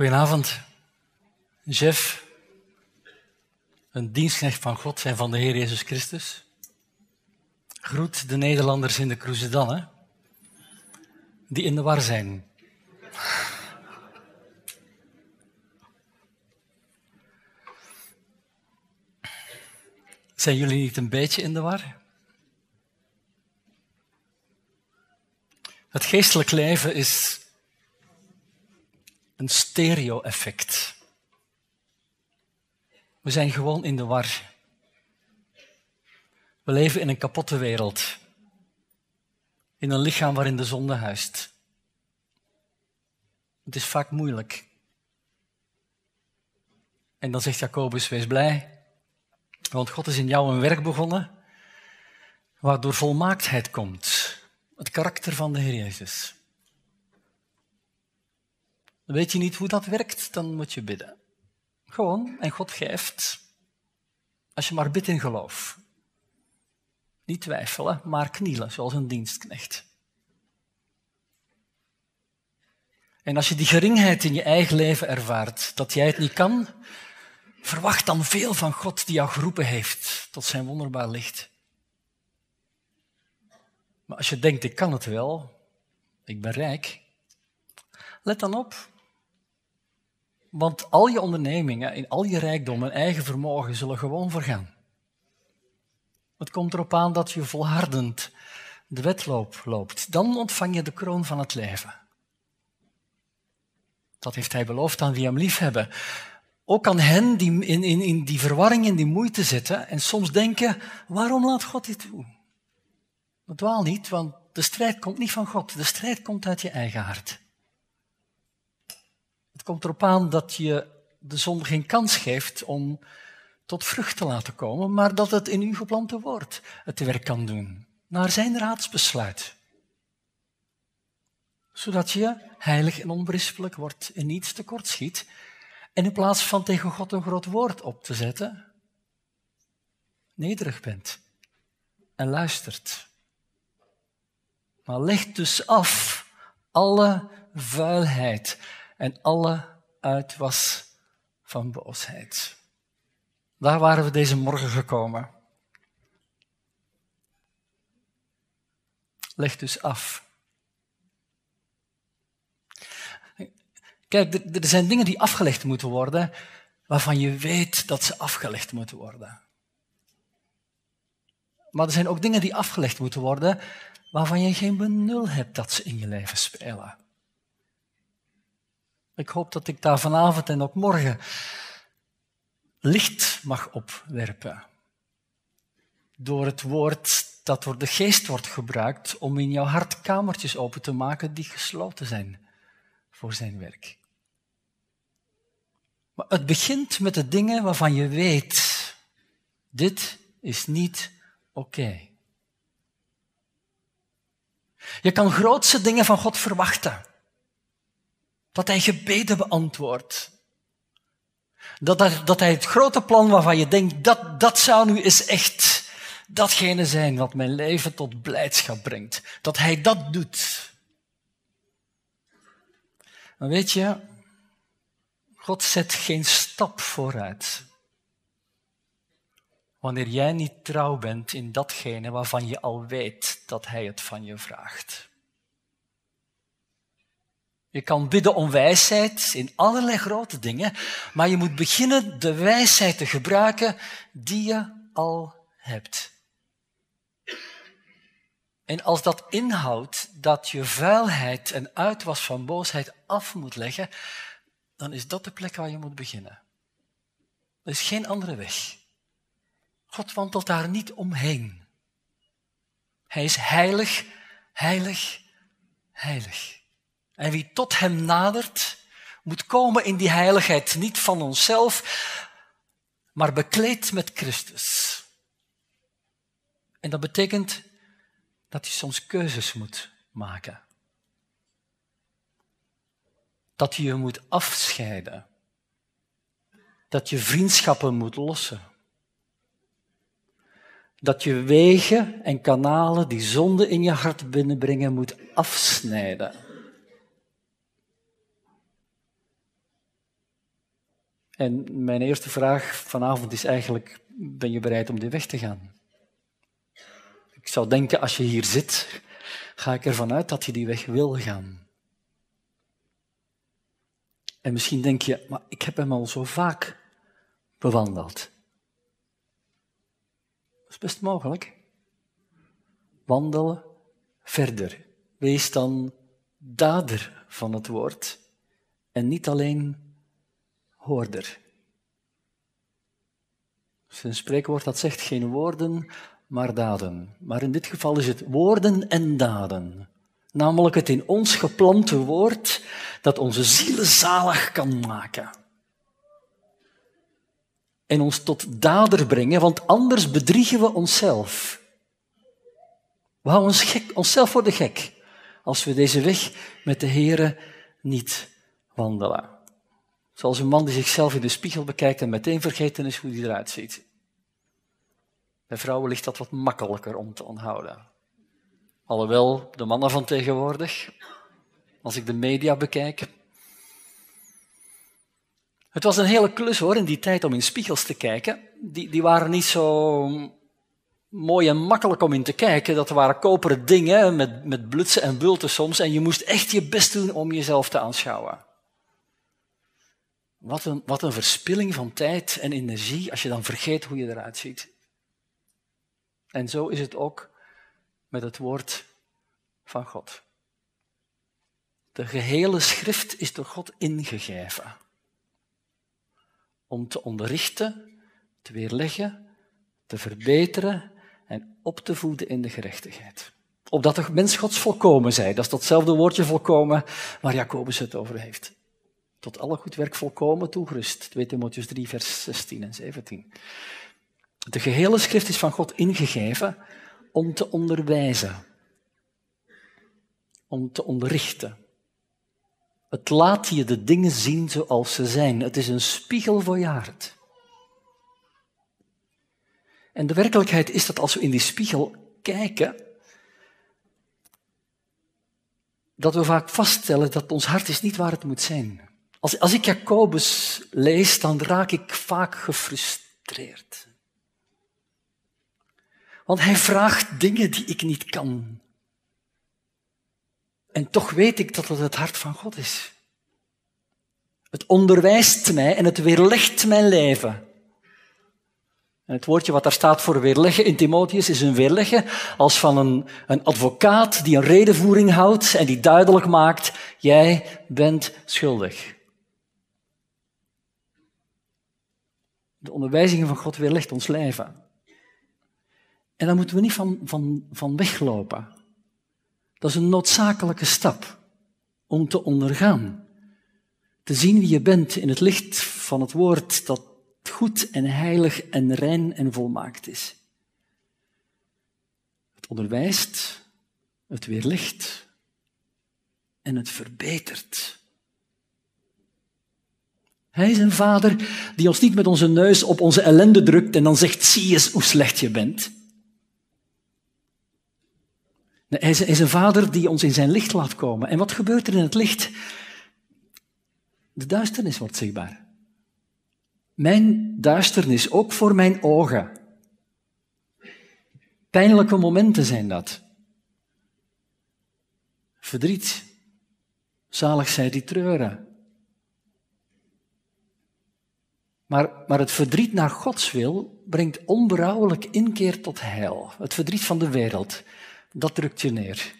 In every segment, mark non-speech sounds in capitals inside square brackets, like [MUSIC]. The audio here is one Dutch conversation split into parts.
Goedenavond. Jeff, een dienstknecht van God en van de Heer Jezus Christus. Groet de Nederlanders in de Cruzedan, die in de war zijn. Zijn jullie niet een beetje in de war? Het geestelijk leven is een stereo-effect. We zijn gewoon in de war. We leven in een kapotte wereld. In een lichaam waarin de zonde huist. Het is vaak moeilijk. En dan zegt Jacobus, wees blij, want God is in jou een werk begonnen, waardoor volmaaktheid komt. Het karakter van de Heer Jezus. Weet je niet hoe dat werkt, dan moet je bidden. Gewoon, en God geeft. Als je maar bidt in geloof. Niet twijfelen, maar knielen, zoals een dienstknecht. En als je die geringheid in je eigen leven ervaart, dat jij het niet kan, verwacht dan veel van God die jou geroepen heeft tot zijn wonderbaar licht. Maar als je denkt, ik kan het wel, ik ben rijk, let dan op. Want al je ondernemingen, in al je rijkdom en eigen vermogen zullen gewoon vergaan. Het komt erop aan dat je volhardend de wedloop loopt. Dan ontvang je de kroon van het leven. Dat heeft hij beloofd aan wie hem lief hebben. Ook aan hen die in, in, in die verwarring, in die moeite zitten en soms denken, waarom laat God dit toe? Dat dwaal niet, want de strijd komt niet van God. De strijd komt uit je eigen hart. Het komt erop aan dat je de zon geen kans geeft om tot vrucht te laten komen, maar dat het in uw geplante woord het werk kan doen, naar zijn raadsbesluit. Zodat je heilig en onberispelijk wordt en niets tekort schiet. En in plaats van tegen God een groot woord op te zetten, nederig bent en luistert. Maar leg dus af alle vuilheid en alle uitwas van boosheid. Daar waren we deze morgen gekomen. Leg dus af. Kijk, er zijn dingen die afgelegd moeten worden, waarvan je weet dat ze afgelegd moeten worden. Maar er zijn ook dingen die afgelegd moeten worden, waarvan je geen benul hebt dat ze in je leven spelen. Ik hoop dat ik daar vanavond en ook morgen licht mag opwerpen. Door het woord dat door de geest wordt gebruikt om in jouw hart kamertjes open te maken die gesloten zijn voor zijn werk. Maar het begint met de dingen waarvan je weet, dit is niet oké. Je kan grootse dingen van God verwachten. Dat hij gebeden beantwoordt. Dat, dat, hij het grote plan waarvan je denkt, dat, dat zou nu eens echt datgene zijn wat mijn leven tot blijdschap brengt. Dat hij dat doet. Maar weet je, God zet geen stap vooruit. Wanneer jij niet trouw bent in datgene waarvan je al weet dat Hij het van je vraagt. Je kan bidden om wijsheid in allerlei grote dingen, maar je moet beginnen de wijsheid te gebruiken die je al hebt. En als dat inhoudt dat je vuilheid en uitwas van boosheid af moet leggen, dan is dat de plek waar je moet beginnen. Er is geen andere weg. God wandelt daar niet omheen. Hij is heilig, heilig, heilig. En wie tot hem nadert, moet komen in die heiligheid, niet van onszelf, maar bekleed met Christus. En dat betekent dat je soms keuzes moet maken. Dat je je moet afscheiden. Dat je vriendschappen moet lossen. Dat je wegen en kanalen die zonde in je hart binnenbrengen moet afsnijden. En mijn eerste vraag vanavond is eigenlijk, ben je bereid om die weg te gaan? Ik zou denken, als je hier zit, ga ik ervan uit dat je die weg wil gaan. En misschien denk je, maar ik heb hem al zo vaak bewandeld. Dat is best mogelijk. Wandel verder. Wees dan dader van het woord en niet alleen hoorder. Het een spreekwoord dat zegt geen woorden, maar daden. Maar in dit geval is het woorden en daden. Namelijk het in ons geplante woord dat onze zielen zalig kan maken. En ons tot dader brengen, want anders bedriegen we onszelf. We houden ons gek, onszelf voor de gek als we deze weg met de Here niet wandelen. Zoals een man die zichzelf in de spiegel bekijkt en meteen vergeten is hoe hij eruit ziet. Bij vrouwen ligt dat wat makkelijker om te onthouden. Alhoewel, de mannen van tegenwoordig, als ik de media bekijk. Het was een hele klus hoor in die tijd om in spiegels te kijken. Die, die waren niet zo mooi en makkelijk om in te kijken. Dat waren koperen dingen met, met blutsen en bulten soms. En je moest echt je best doen om jezelf te aanschouwen. Wat een, wat een verspilling van tijd en energie als je dan vergeet hoe je eruit ziet. En zo is het ook met het woord van God. De gehele schrift is door God ingegeven om te onderrichten, te weerleggen, te verbeteren en op te voeden in de gerechtigheid. Opdat de mens Gods volkomen zij. Dat is datzelfde woordje volkomen waar Jacobus het over heeft. Tot alle goed werk volkomen toegerust. 2 Timotheus 3, vers 16 en 17. De gehele schrift is van God ingegeven om te onderwijzen, om te onderrichten. Het laat je de dingen zien zoals ze zijn. Het is een spiegel voor je. En de werkelijkheid is dat als we in die spiegel kijken, dat we vaak vaststellen dat ons hart is niet waar het moet zijn. Als, ik Jacobus lees, dan raak ik vaak gefrustreerd. Want hij vraagt dingen die ik niet kan. En toch weet ik dat het het hart van God is. Het onderwijst mij en het weerlegt mijn leven. En het woordje wat daar staat voor weerleggen in Timotheus is een weerleggen als van een, een advocaat die een redenvoering houdt en die duidelijk maakt, jij bent schuldig. De onderwijzingen van God weerlegt ons leven. En daar moeten we niet van, van, van weglopen. Dat is een noodzakelijke stap om te ondergaan. Te zien wie je bent in het licht van het woord dat goed en heilig en rein en volmaakt is. Het onderwijst, het weerlicht en het verbetert. Hij is een vader die ons niet met onze neus op onze ellende drukt en dan zegt, zie eens hoe slecht je bent. hij is een vader die ons in zijn licht laat komen. En wat gebeurt er in het licht? De duisternis wordt zichtbaar. Mijn duisternis, ook voor mijn ogen. Pijnlijke momenten zijn dat. Verdriet. Zalig zij die treuren. Maar, maar het verdriet naar Gods wil brengt onberouwelijk inkeer tot heil. Het verdriet van de wereld, dat drukt je neer.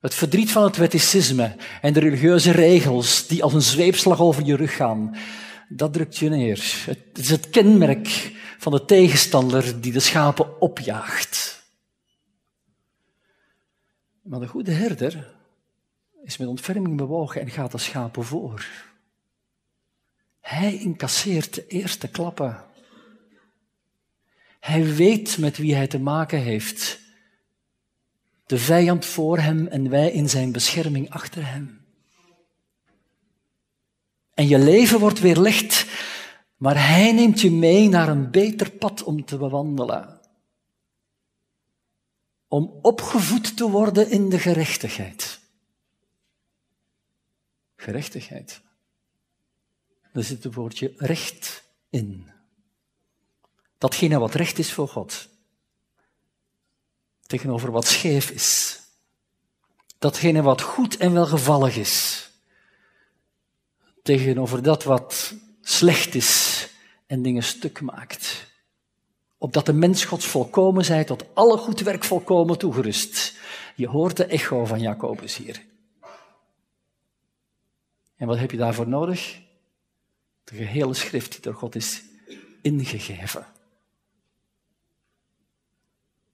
Het verdriet van het wetticisme en de religieuze regels die als een zweepslag over je rug gaan, dat drukt je neer. Het is het kenmerk van de tegenstander die de schapen opjaagt. Maar de goede herder is met ontferming bewogen en gaat de schapen voor. Hij incasseert de eerste klappen. Hij weet met wie hij te maken heeft. De vijand voor hem en wij in zijn bescherming achter hem. En je leven wordt weer licht, maar hij neemt je mee naar een beter pad om te bewandelen. Om opgevoed te worden in de gerechtigheid. Gerechtigheid. Daar zit het woordje recht in. Datgene wat recht is voor God. Tegenover wat scheef is. Datgene wat goed en welgevallig is. Tegenover dat wat slecht is en dingen stuk maakt. Opdat de mens Gods volkomen zij tot alle goed werk volkomen toegerust. Je hoort de echo van Jacobus hier. En wat heb je daarvoor nodig? De gehele schrift die door God is ingegeven.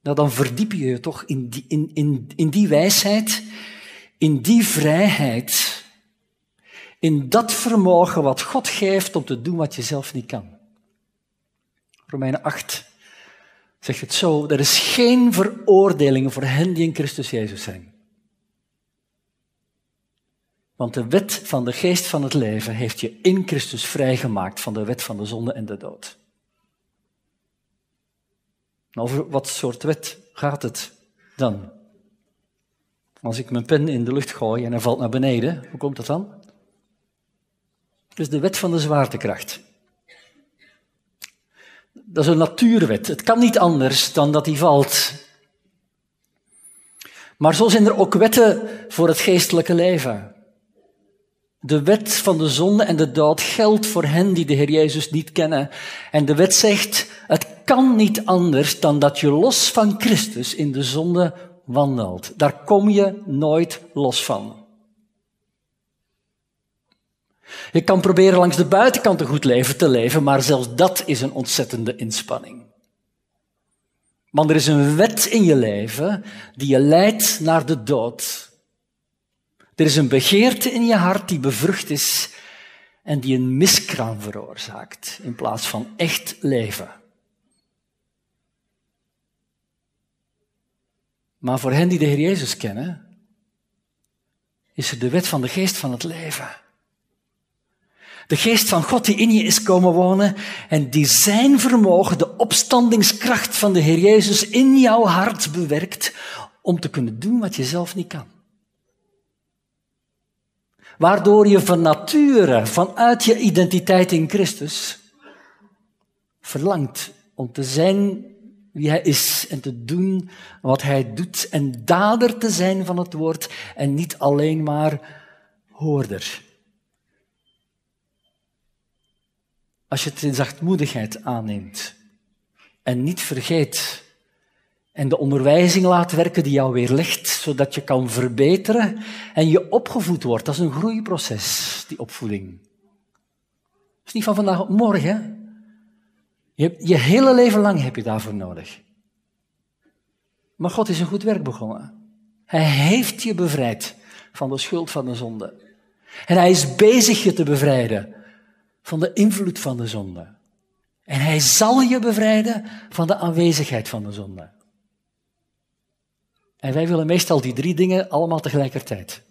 Nou, dan verdiep je je toch in die, in, in, in die wijsheid, in die vrijheid, in dat vermogen wat God geeft om te doen wat je zelf niet kan. Romeinen 8 zegt het zo, er is geen veroordeling voor hen die in Christus Jezus zijn. Want de wet van de geest van het leven heeft je in Christus vrijgemaakt van de wet van de zonde en de dood. Over wat soort wet gaat het dan? Als ik mijn pen in de lucht gooi en hij valt naar beneden, hoe komt dat dan? Dus de wet van de zwaartekracht. Dat is een natuurwet. Het kan niet anders dan dat hij valt. Maar zo zijn er ook wetten voor het geestelijke leven. De wet van de zonde en de dood geldt voor hen die de Heer Jezus niet kennen. En de wet zegt, het kan niet anders dan dat je los van Christus in de zonde wandelt. Daar kom je nooit los van. Je kan proberen langs de buitenkant een goed leven te leven, maar zelfs dat is een ontzettende inspanning. Want er is een wet in je leven die je leidt naar de dood. Er is een begeerte in je hart die bevrucht is en die een miskraam veroorzaakt in plaats van echt leven. Maar voor hen die de Heer Jezus kennen, is er de wet van de geest van het leven. De geest van God die in je is komen wonen en die zijn vermogen, de opstandingskracht van de Heer Jezus in jouw hart bewerkt om te kunnen doen wat je zelf niet kan. Waardoor je van nature, vanuit je identiteit in Christus, verlangt om te zijn wie hij is en te doen wat hij doet en dader te zijn van het woord en niet alleen maar hoorder. Als je het in zachtmoedigheid aanneemt en niet vergeet en de onderwijzing laat werken die jou weer legt, zodat je kan verbeteren en je opgevoed wordt. Dat is een groeiproces, die opvoeding. Dat is niet van vandaag op morgen. Je, je hele leven lang heb je daarvoor nodig. Maar God is een goed werk begonnen. Hij heeft je bevrijd van de schuld van de zonde. En hij is bezig je te bevrijden van de invloed van de zonde. En hij zal je bevrijden van de aanwezigheid van de zonde. En wij willen meestal die drie dingen allemaal tegelijkertijd.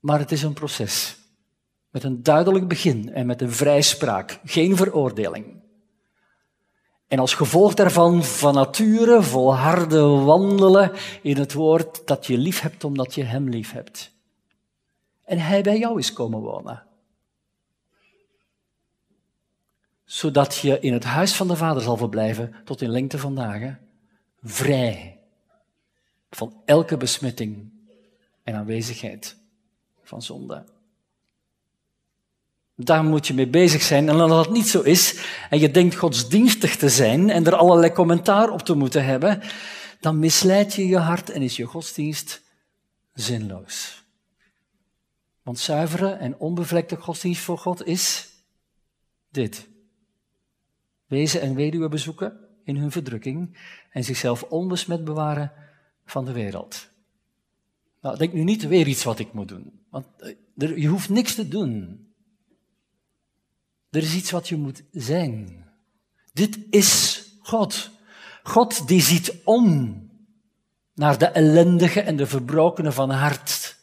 Maar het is een proces. Met een duidelijk begin en met een vrijspraak. Geen veroordeling. En als gevolg daarvan van nature volharde wandelen in het woord dat je lief hebt omdat je hem lief hebt. En hij bij jou is komen wonen. Zodat je in het huis van de Vader zal verblijven tot in lengte van dagen vrij van elke besmetting en aanwezigheid van zonde. Daar moet je mee bezig zijn. En als dat niet zo is, en je denkt godsdienstig te zijn en er allerlei commentaar op te moeten hebben, dan misleid je je hart en is je godsdienst zinloos. Want zuivere en onbevlekte godsdienst voor God is dit. Wezen en weduwe bezoeken, in hun verdrukking en zichzelf onbesmet bewaren van de wereld. Nou, denk nu niet weer iets wat ik moet doen, want eh, er, je hoeft niks te doen. Er is iets wat je moet zijn. Dit is God. God die ziet om naar de ellendige en de verbrokenen van hart.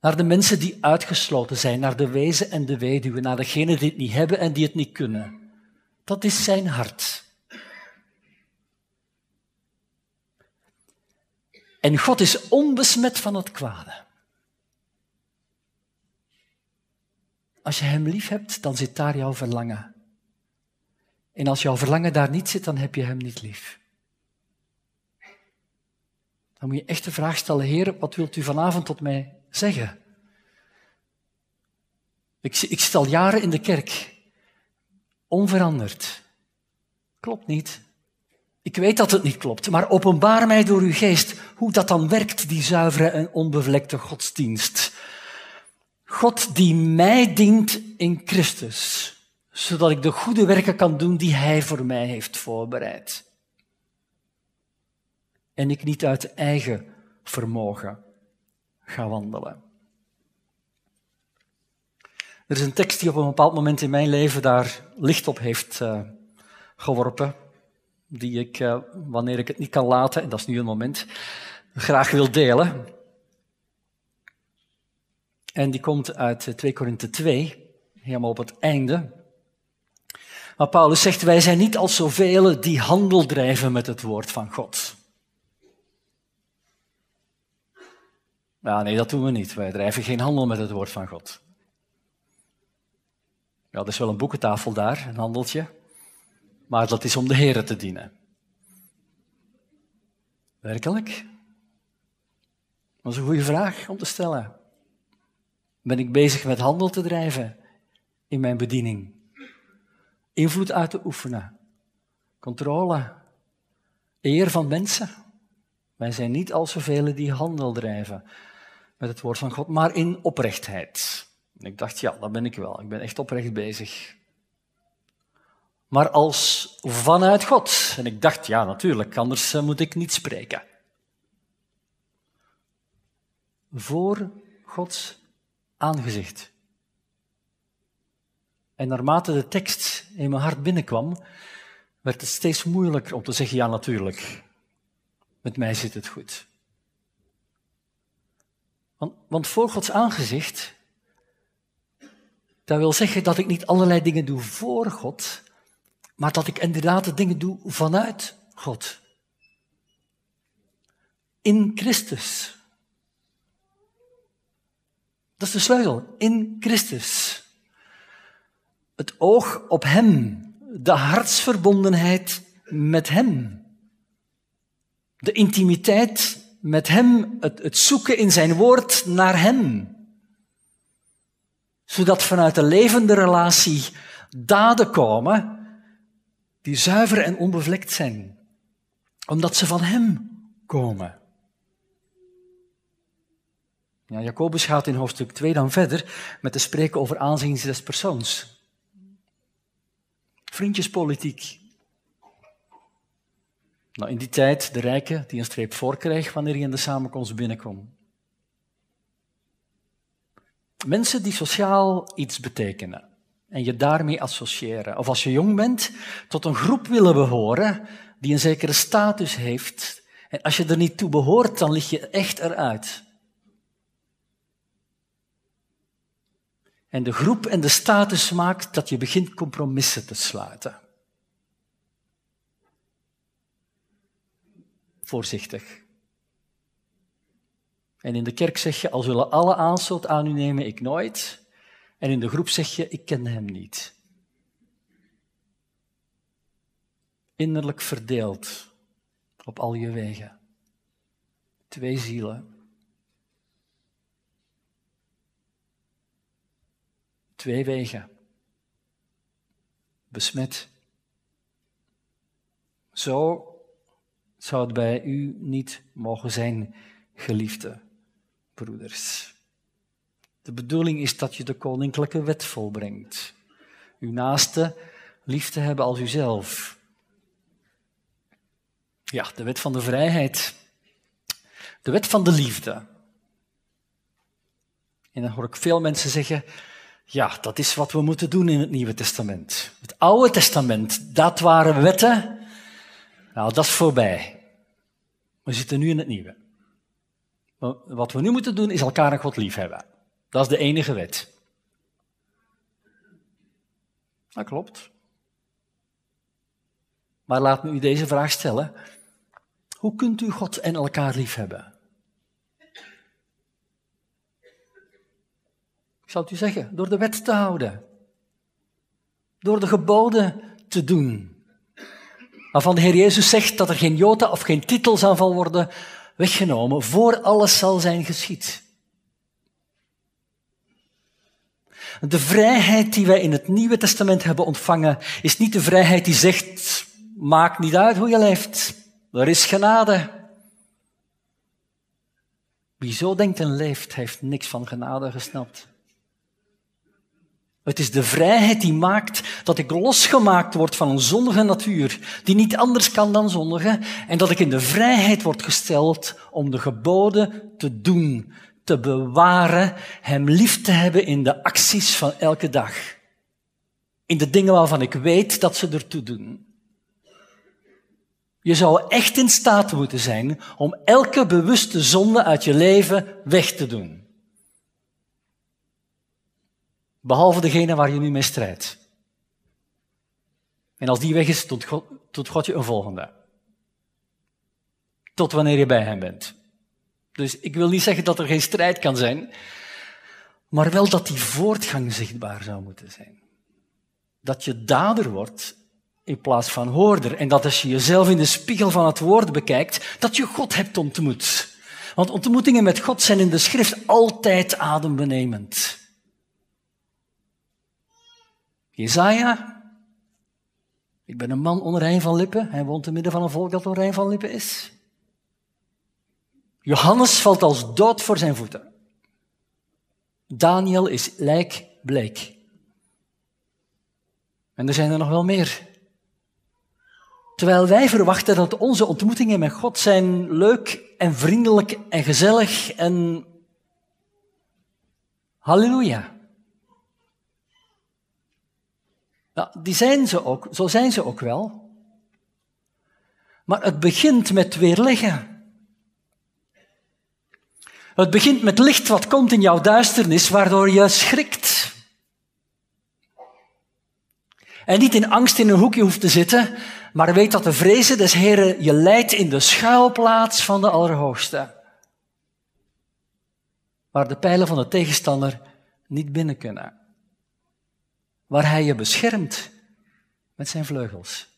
Naar de mensen die uitgesloten zijn, naar de wezen en de weduwe, naar degenen die het niet hebben en die het niet kunnen. Dat is zijn hart. En God is onbesmet van het kwade. als je Hem lief hebt, dan zit daar jouw verlangen. En als jouw verlangen daar niet zit, dan heb je Hem niet lief. Dan moet je echt de vraag stellen, Heer, wat wilt u vanavond tot mij zeggen? Ik, ik stel jaren in de kerk, onveranderd. Klopt niet. Ik weet dat het niet klopt, maar openbaar mij door uw geest hoe dat dan werkt, die zuivere en onbevlekte godsdienst. God die mij dient in Christus, zodat ik de goede werken kan doen die Hij voor mij heeft voorbereid. En ik niet uit eigen vermogen ga wandelen. Er is een tekst die op een bepaald moment in mijn leven daar licht op heeft uh, geworpen, die ik, uh, wanneer ik het niet kan laten, en dat is nu een moment, graag wil delen. En die komt uit 2 Korinthe 2, helemaal op het einde. Maar Paulus zegt, wij zijn niet als zoveel die handel drijven met het woord van God. Ja, nee, dat doen we niet. Wij drijven geen handel met het woord van God. Ja, er is wel een boekentafel daar, een handeltje. Maar dat is om de Heer te dienen. Werkelijk? Dat is een goede vraag om te stellen. Ben ik bezig met handel te drijven in mijn bediening? Invloed uit te oefenen? Controle? Eer van mensen? Wij zijn niet al zoveel die handel drijven met het woord van God, maar in oprechtheid. Ik dacht, ja, dat ben ik wel. Ik ben echt oprecht bezig. Maar als vanuit God. En ik dacht, ja, natuurlijk, anders eh, moet ik niet spreken. Voor Gods aangezicht. En naarmate de tekst in mijn hart binnenkwam, werd het steeds moeilijker om te zeggen, ja natuurlijk, met mij zit het goed. Want, want voor Gods aangezicht, dat wil zeggen dat ik niet allerlei dingen doe voor God, maar dat ik inderdaad de dingen doe vanuit God. In Christus. Dat is de sleutel. In Christus. Het oog op Hem. De hartsverbondenheid met Hem. De intimiteit met Hem. Het, het zoeken in Zijn woord naar Hem. Zodat vanuit de levende relatie daden komen die zuiver en onbevlekt zijn. Omdat ze van Hem komen. Ja, Jacobus gaat in hoofdstuk 2 dan verder met te spreken over aanzien des persoons. Vriendjespolitiek. Nou, in die tijd de rijke die een streep voor wanneer hij in de samenkomst binnenkwam. Mensen die sociaal iets betekenen en je daarmee associëren. Of als je jong bent, tot een groep willen behoren die een zekere status heeft. En als je er niet toe behoort, dan lig je echt eruit. En de groep en de status maakt dat je begint compromissen te sluiten. Voorzichtig. En in de kerk zeg je, al zullen alle aanstoot aan u nemen, ik nooit. En in de groep zeg je, ik ken hem niet. Innerlijk verdeeld op al je wegen. Twee zielen. Twee wegen. Besmet. Zo zou het bij u niet mogen zijn, geliefde broeders. De bedoeling is dat je de koninklijke wet volbrengt. Uw naaste lief te hebben als uzelf. Ja, de wet van de vrijheid. De wet van de liefde. En dan hoor ik veel mensen zeggen, ja, dat is wat we moeten doen in het Nieuwe Testament. Het Oude Testament, dat waren wetten. Nou, dat is voorbij. We zitten nu in het Nieuwe. Wat we nu moeten doen, is elkaar een God lief hebben. Dat is de enige wet. Dat klopt. Maar laat me u deze vraag stellen. Hoe kunt u God en elkaar lief hebben? Ik zou het u zeggen, door de wet te houden. Door de geboden te doen. Waarvan de Heer Jezus zegt dat er geen jota of geen titel zal worden weggenomen, voor alles zal zijn geschied. De vrijheid die wij in het Nieuwe Testament hebben ontvangen, is niet de vrijheid die zegt, maakt niet uit hoe je leeft, er is genade. Wie zo denkt en leeft, heeft niks van genade gesnapt. Het is de vrijheid die maakt dat ik losgemaakt word van een zondige natuur, die niet anders kan dan zondigen, en dat ik in de vrijheid word gesteld om de geboden te doen, te bewaren, Hem lief te hebben in de acties van elke dag. In de dingen waarvan ik weet dat ze ertoe doen. Je zou echt in staat moeten zijn om elke bewuste zonde uit je leven weg te doen. Behalve degene waar je nu mee strijdt. En als die weg is, tot God, tot God je een volgende. Tot wanneer je bij hem bent. Dus ik wil niet zeggen dat er geen strijd kan zijn, maar wel dat die voortgang zichtbaar zou moeten zijn. Dat je dader wordt in plaats van hoorder. En dat als je jezelf in de spiegel van het woord bekijkt, dat je God hebt ontmoet. Want ontmoetingen met God zijn in de schrift altijd adembenemend. Jezaja, ik ben een man onrein van lippen. Hij woont te midden van een volk dat onrein van lippen is. Johannes valt als dood voor zijn voeten. Daniel is lijkbleek. En er zijn er nog wel meer. Terwijl wij verwachten dat onze ontmoetingen met God zijn leuk en vriendelijk en gezellig en halleluja. Nou, die zijn ze ook, zo zijn ze ook wel. Maar het begint met weerleggen. Het begint met licht wat komt in jouw duisternis, waardoor je schrikt. En niet in angst in een hoekje hoeft te zitten, maar weet dat de vrezen des Heren je leidt in de schuilplaats van de Allerhoogste. Waar de pijlen van de tegenstander niet binnen kunnen waar hij je beschermt met zijn vleugels.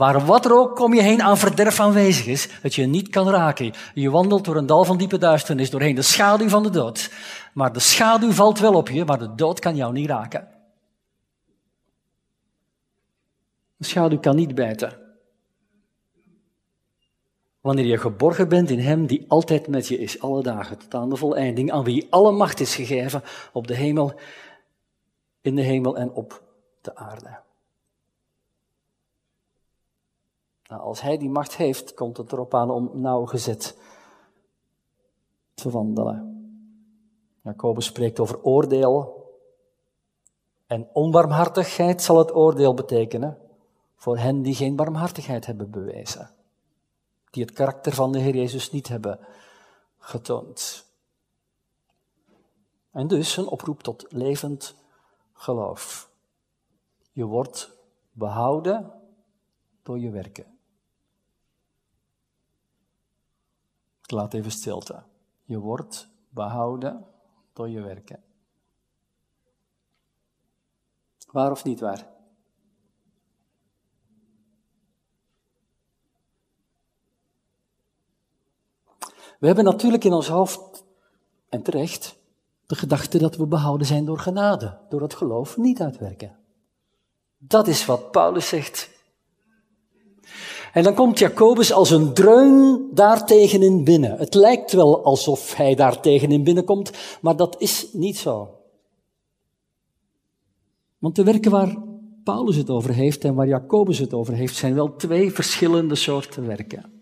Waar wat er ook om je heen aan verderf aanwezig is, dat je niet kan raken. Je wandelt door een dal van diepe duisternis, doorheen de schaduw van de dood. Maar de schaduw valt wel op je, maar de dood kan jou niet raken. De schaduw kan niet bijten. Wanneer je geborgen bent in Hem die altijd met je is, alle dagen, tot aan de voleinding, aan wie alle macht is gegeven op de hemel, in de hemel en op de aarde. Nou, als Hij die macht heeft, komt het erop aan om nauwgezet te wandelen. Jacobus spreekt over oordeel. En onbarmhartigheid zal het oordeel betekenen voor hen die geen barmhartigheid hebben bewezen die het karakter van de Heer Jezus niet hebben getoond. En dus een oproep tot levend geloof. Je wordt behouden door je werken. Laat even stilte. Je wordt behouden door je werken. Waar of niet waar? We hebben natuurlijk in ons hoofd, en terecht, de gedachte dat we behouden zijn door genade, door het geloof niet uitwerken. Dat is wat Paulus zegt. En dan komt Jacobus als een dreun daartegenin binnen. Het lijkt wel alsof hij daartegenin binnenkomt, maar dat is niet zo. Want de werken waar Paulus het over heeft en waar Jacobus het over heeft, zijn wel twee verschillende soorten werken.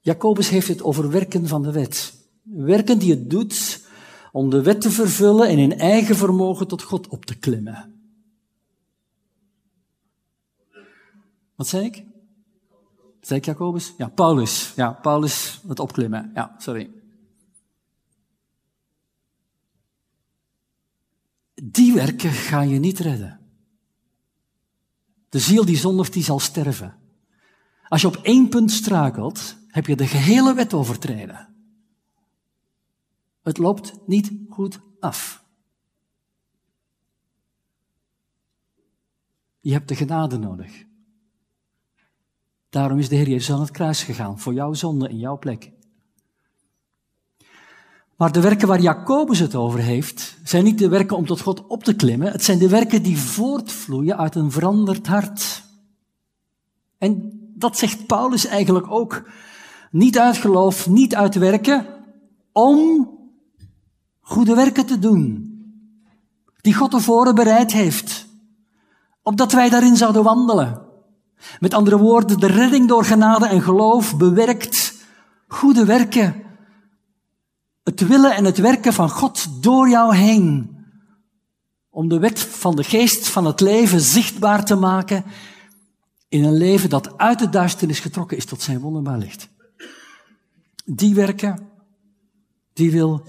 Jacobus heeft het over werken van de wet. Werken die het doet om de wet te vervullen en in eigen vermogen tot God op te klimmen. Wat zei ik? Zei ik Jacobus? Ja, Paulus. Ja, Paulus, het opklimmen. Ja, sorry. Die werken ga je niet redden. De ziel die zondigt, die zal sterven. Als je op één punt strakelt, heb je de gehele wet overtreden. Het loopt niet goed af. Je hebt de genade nodig. Daarom is de Heer Jezus aan het kruis gegaan, voor jouw zonde in jouw plek. Maar de werken waar Jacobus het over heeft, zijn niet de werken om tot God op te klimmen. Het zijn de werken die voortvloeien uit een veranderd hart. En dat zegt Paulus eigenlijk ook. Niet uit geloof, niet uit werken, om goede werken te doen. Die God tevoren bereid heeft. Opdat wij daarin zouden wandelen. Met andere woorden, de redding door genade en geloof bewerkt goede werken het willen en het werken van God door jou heen. Om de wet van de geest van het leven zichtbaar te maken in een leven dat uit de duisternis getrokken is tot zijn wonderbaar licht. Die werken, die wil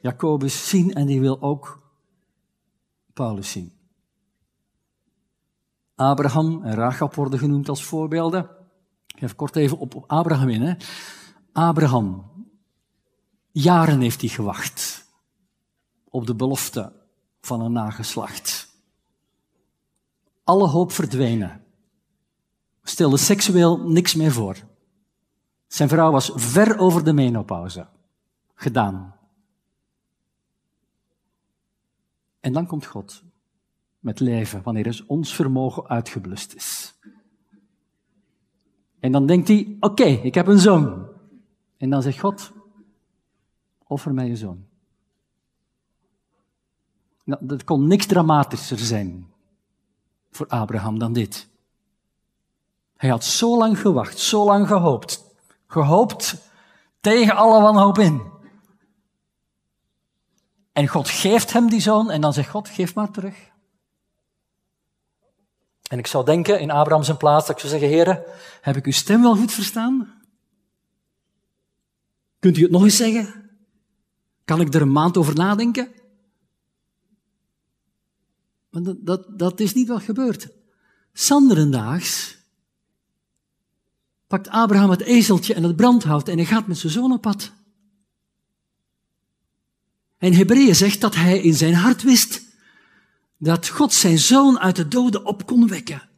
Jacobus zien en die wil ook Paulus zien. Abraham en Rachab worden genoemd als voorbeelden. Ik ga kort even op, Abraham in. Hè. Abraham, Jaren heeft hij gewacht op de belofte van een nageslacht. Alle hoop verdwenen. Stelde seksueel niks meer voor. Zijn vrouw was ver over de menopauze. Gedaan. En dan komt God met leven, wanneer ons vermogen uitgeblust is. En dan denkt hij, oké, ik heb een zoon. En dan zegt God, offer mij je zoon. Nou, dat kon niks dramatischer zijn voor Abraham dan dit. Hij had zo lang gewacht, zo lang gehoopt. Gehoopt tegen alle wanhoop in. En God geeft hem die zoon en dan zegt God, geef maar terug. En ik zou denken, in Abraham zijn plaats, dat ik zou zeggen, heren, heb ik uw stem wel goed verstaan? Kunt u het nog eens zeggen? Kan ik er een maand over nadenken? Maar dat, dat, dat is niet wat gebeurt. Sanderendaags pakt Abraham het ezeltje en het brandhout en hij gaat met zijn zoon op pad. En Hebreeën zegt dat hij in zijn hart wist dat God zijn zoon uit de doden op kon wekken.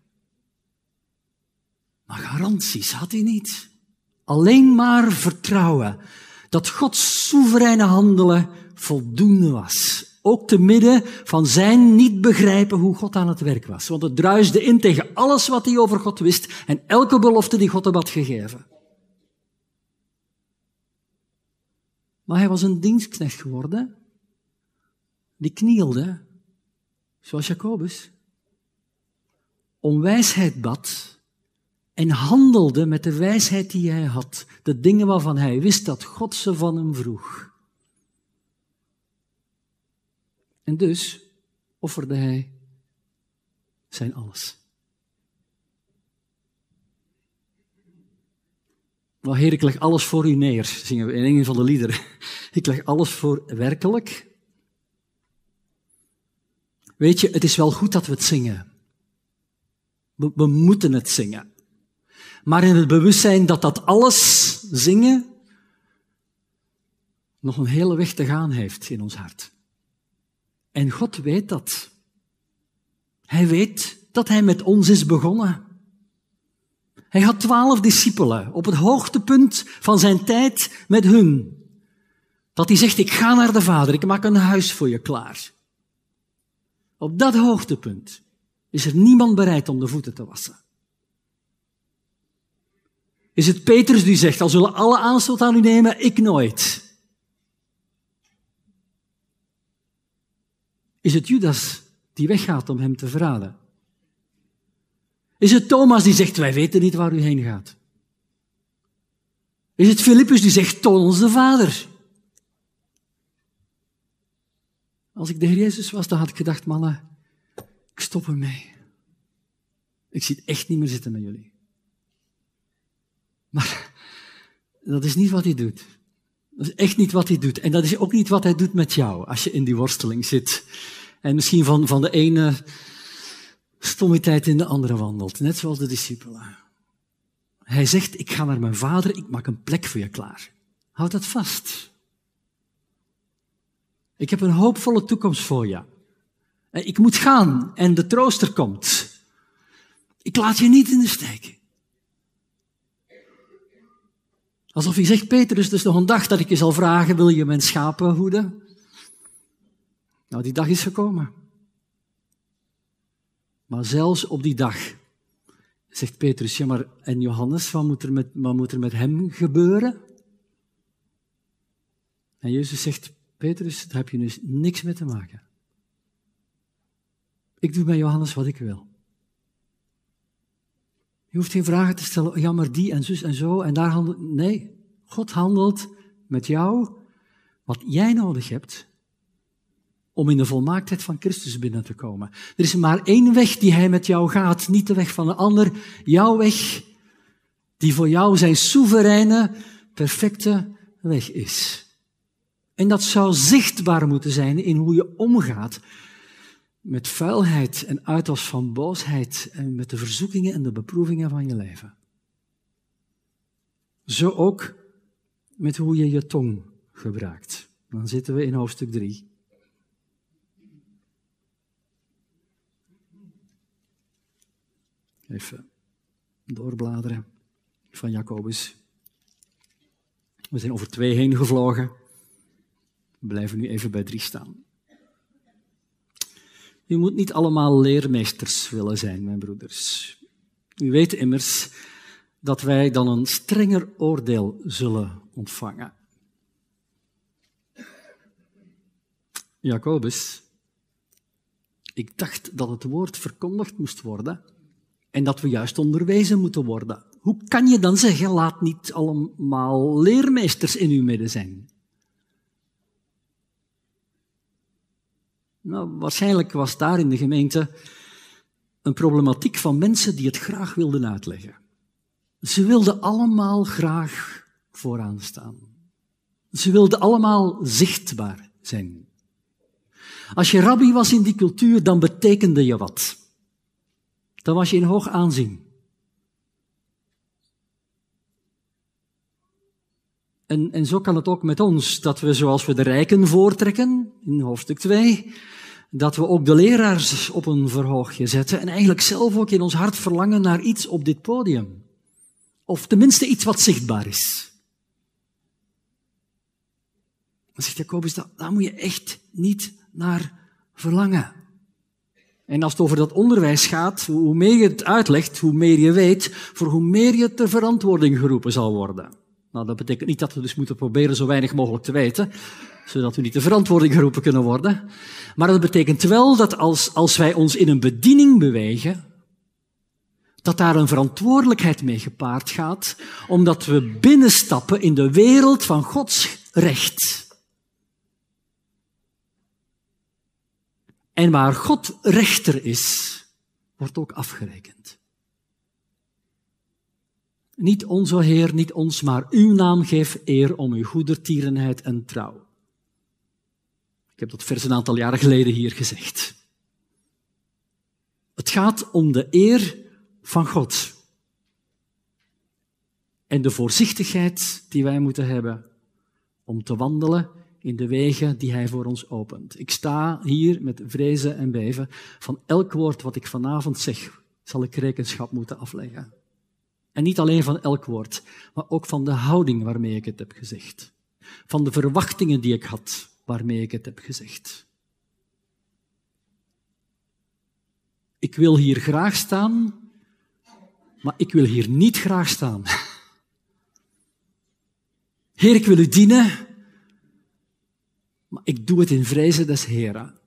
Maar garanties had hij niet. Alleen maar vertrouwen dat Gods soevereine handelen voldoende was. Ook te midden van zijn niet begrijpen hoe God aan het werk was. Want het druisde in tegen alles wat hij over God wist en elke belofte die God had gegeven. Maar hij was een dienstknecht geworden. Die knielde, zoals Jacobus, om wijsheid bad en handelde met de wijsheid die hij had, de dingen waarvan hij wist dat God ze van hem vroeg. En dus offerde hij zijn alles. Wel, Heer, ik leg alles voor u neer, zingen we in een van de liederen. [LAUGHS] Ik leg alles voor werkelijk. Weet je, het is wel goed dat we het zingen. We, moeten het zingen maar in het bewustzijn dat dat alles zingen nog een hele weg te gaan heeft in ons hart. En God weet dat. Hij weet dat hij met ons is begonnen. Hij had twaalf discipelen op het hoogtepunt van zijn tijd met hun. Dat hij zegt, ik ga naar de Vader, ik maak een huis voor je klaar. Op dat hoogtepunt is er niemand bereid om de voeten te wassen. Is het Petrus die zegt, al zullen alle aanstoot aan u nemen, ik nooit. Is het Judas die weggaat om hem te verraden? Is het Thomas die zegt, wij weten niet waar u heen gaat? Is het Filippus die zegt, toon ons de Vader? Als ik de Heer Jezus was, dan had ik gedacht, mannen, ik stop ermee. Ik zit echt niet meer zitten met jullie. Maar dat is niet wat hij doet. Dat is echt niet wat hij doet. En dat is ook niet wat hij doet met jou als je in die worsteling zit. En misschien van, van de ene stommiteit in de andere wandelt. Net zoals de discipelen. Hij zegt, ik ga naar mijn vader, ik maak een plek voor je klaar. Houd dat vast. Ik heb een hoopvolle toekomst voor je. Ik moet gaan en de trooster komt. Ik laat je niet in de steek. Alsof hij zegt, Petrus, is nog een dag dat ik je zal vragen, wil je mijn schapen hoeden? Nou, die dag is gekomen. Maar zelfs op die dag zegt Petrus, ja maar en Johannes, wat moet er met, wat moet er met hem gebeuren? En Jezus zegt, Petrus, daar heb je dus niks mee te maken. Ik doe bij Johannes wat ik wil. Je hoeft geen vragen te stellen, ja maar die en zus en zo en daar handelt. Nee, God handelt met jou wat jij nodig hebt om in de volmaaktheid van Christus binnen te komen. Er is maar één weg die hij met jou gaat, niet de weg van een ander. Jouw weg, die voor jou zijn soevereine, perfecte weg is. En dat zou zichtbaar moeten zijn in hoe je omgaat met vuilheid en uitwas van boosheid en met de verzoekingen en de beproevingen van je leven. Zo ook met hoe je je tong gebruikt. Dan zitten we in hoofdstuk 3. Even doorbladeren van Jacobus. We zijn over twee heen gevlogen. We blijven nu even bij drie staan. U moet niet allemaal leermeesters willen zijn, mijn broeders. U weet immers dat wij dan een strenger oordeel zullen ontvangen. Jacobus, ik dacht dat het woord verkondigd moest worden en dat we juist onderwezen moeten worden. Hoe kan je dan zeggen, laat niet allemaal leermeesters in uw midden zijn? Nou, waarschijnlijk was daar in de gemeente een problematiek van mensen die het graag wilden uitleggen. Ze wilden allemaal graag vooraan staan. Ze wilden allemaal zichtbaar zijn. Als je rabbi was in die cultuur, dan betekende je wat. Dan was je in hoog aanzien. En, en zo kan het ook met ons, dat we zoals we de rijken voortrekken, in hoofdstuk 2, dat we ook de leraars op een verhoogje zetten en eigenlijk zelf ook in ons hart verlangen naar iets op dit podium. Of tenminste iets wat zichtbaar is. Dan zegt Jacobus, daar moet je echt niet naar verlangen. En als het over dat onderwijs gaat, hoe meer je het uitlegt, hoe meer je weet, voor hoe meer je ter verantwoording geroepen zal worden. Nou, dat betekent niet dat we dus moeten proberen zo weinig mogelijk te weten, zodat we niet de verantwoording geroepen kunnen worden. Maar dat betekent wel dat als, als wij ons in een bediening bewegen, dat daar een verantwoordelijkheid mee gepaard gaat, omdat we binnenstappen in de wereld van Gods recht. En waar God rechter is, wordt ook afgerekend. Niet onze Heer, niet ons, maar uw naam geef eer om uw goedertierenheid en trouw. Ik heb dat vers een aantal jaren geleden hier gezegd. Het gaat om de eer van God. En de voorzichtigheid die wij moeten hebben om te wandelen in de wegen die Hij voor ons opent. Ik sta hier met vrezen en beven. Van elk woord wat ik vanavond zeg, zal ik rekenschap moeten afleggen. En niet alleen van elk woord, maar ook van de houding waarmee ik het heb gezegd. Van de verwachtingen die ik had waarmee ik het heb gezegd. Ik wil hier graag staan, maar ik wil hier niet graag staan. Heer, ik wil u dienen, maar ik doe het in vrezen des Heren.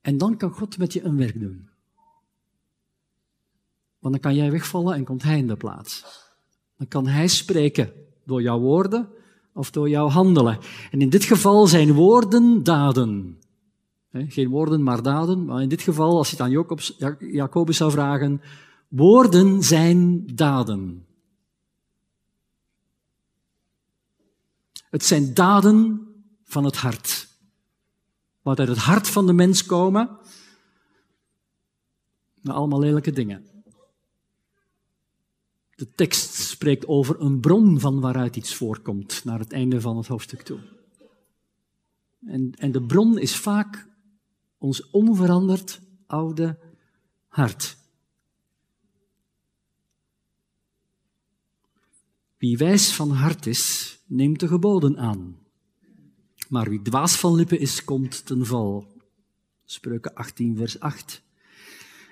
En dan kan God met je een werk doen. Want dan kan jij wegvallen en komt Hij in de plaats. Dan kan Hij spreken door jouw woorden of door jouw handelen. En in dit geval zijn woorden daden. Geen woorden, maar daden. Maar in dit geval, als je het aan Jacobus zou vragen, woorden zijn daden. Het zijn daden van het hart. Wat uit het hart van de mens komen, maar allemaal lelijke dingen. De tekst spreekt over een bron van waaruit iets voorkomt, naar het einde van het hoofdstuk toe. En, en de bron is vaak ons onveranderd oude hart. Wie wijs van hart is, neemt de geboden aan. Maar wie dwaas van lippen is, komt ten val. Spreuken 18, vers 8.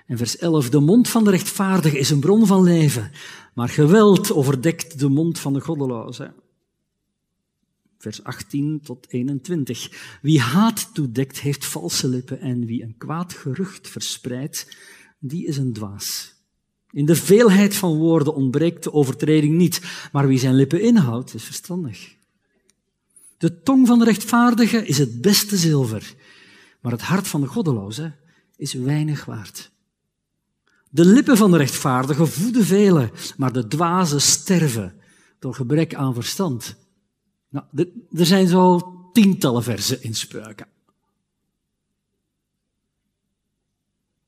En vers 11. De mond van de rechtvaardige is een bron van leven, maar geweld overdekt de mond van de goddeloze. Vers 18 tot 21. Wie haat toedekt, heeft valse lippen en wie een kwaad gerucht verspreidt, die is een dwaas. In de veelheid van woorden ontbreekt de overtreding niet, maar wie zijn lippen inhoudt, is verstandig. De tong van de rechtvaardige is het beste zilver, maar het hart van de goddeloze is weinig waard. De lippen van de rechtvaardige voeden velen, maar de dwazen sterven door gebrek aan verstand. Nou, er zijn zo tientallen versen in spreuken.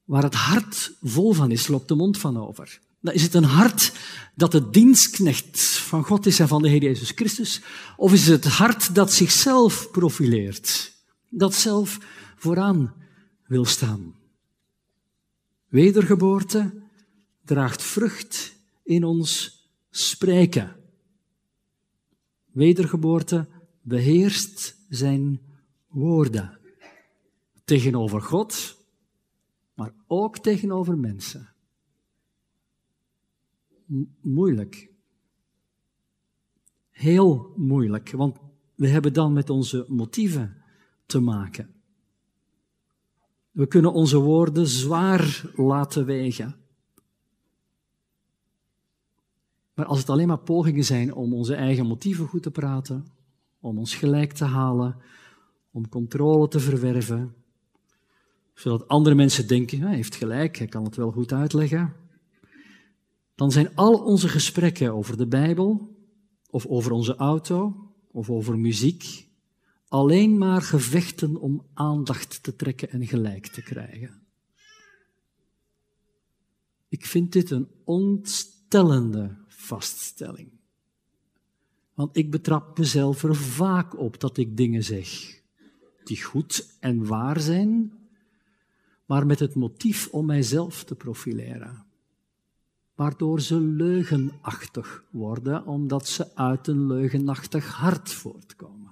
Waar het hart vol van is, loopt de mond van over. Dan is het een hart dat de dienstknecht van God is en van de Heer Jezus Christus? Of is het het hart dat zichzelf profileert, dat zelf vooraan wil staan? Wedergeboorte draagt vrucht in ons spreken. Wedergeboorte beheerst zijn woorden. Tegenover God, maar ook tegenover mensen. moeilijk. Heel moeilijk, want we hebben dan met onze motieven te maken. We kunnen onze woorden zwaar laten wegen. Maar als het alleen maar pogingen zijn om onze eigen motieven goed te praten, om ons gelijk te halen, om controle te verwerven, zodat andere mensen denken, hij heeft gelijk, hij kan het wel goed uitleggen, dan zijn al onze gesprekken over de Bijbel, of over onze auto, of over muziek, alleen maar gevechten om aandacht te trekken en gelijk te krijgen. Ik vind dit een ontstellende vaststelling. Want ik betrap mezelf er vaak op dat ik dingen zeg die goed en waar zijn, maar met het motief om mijzelf te profileren. Waardoor ze leugenachtig worden, omdat ze uit een leugenachtig hart voortkomen.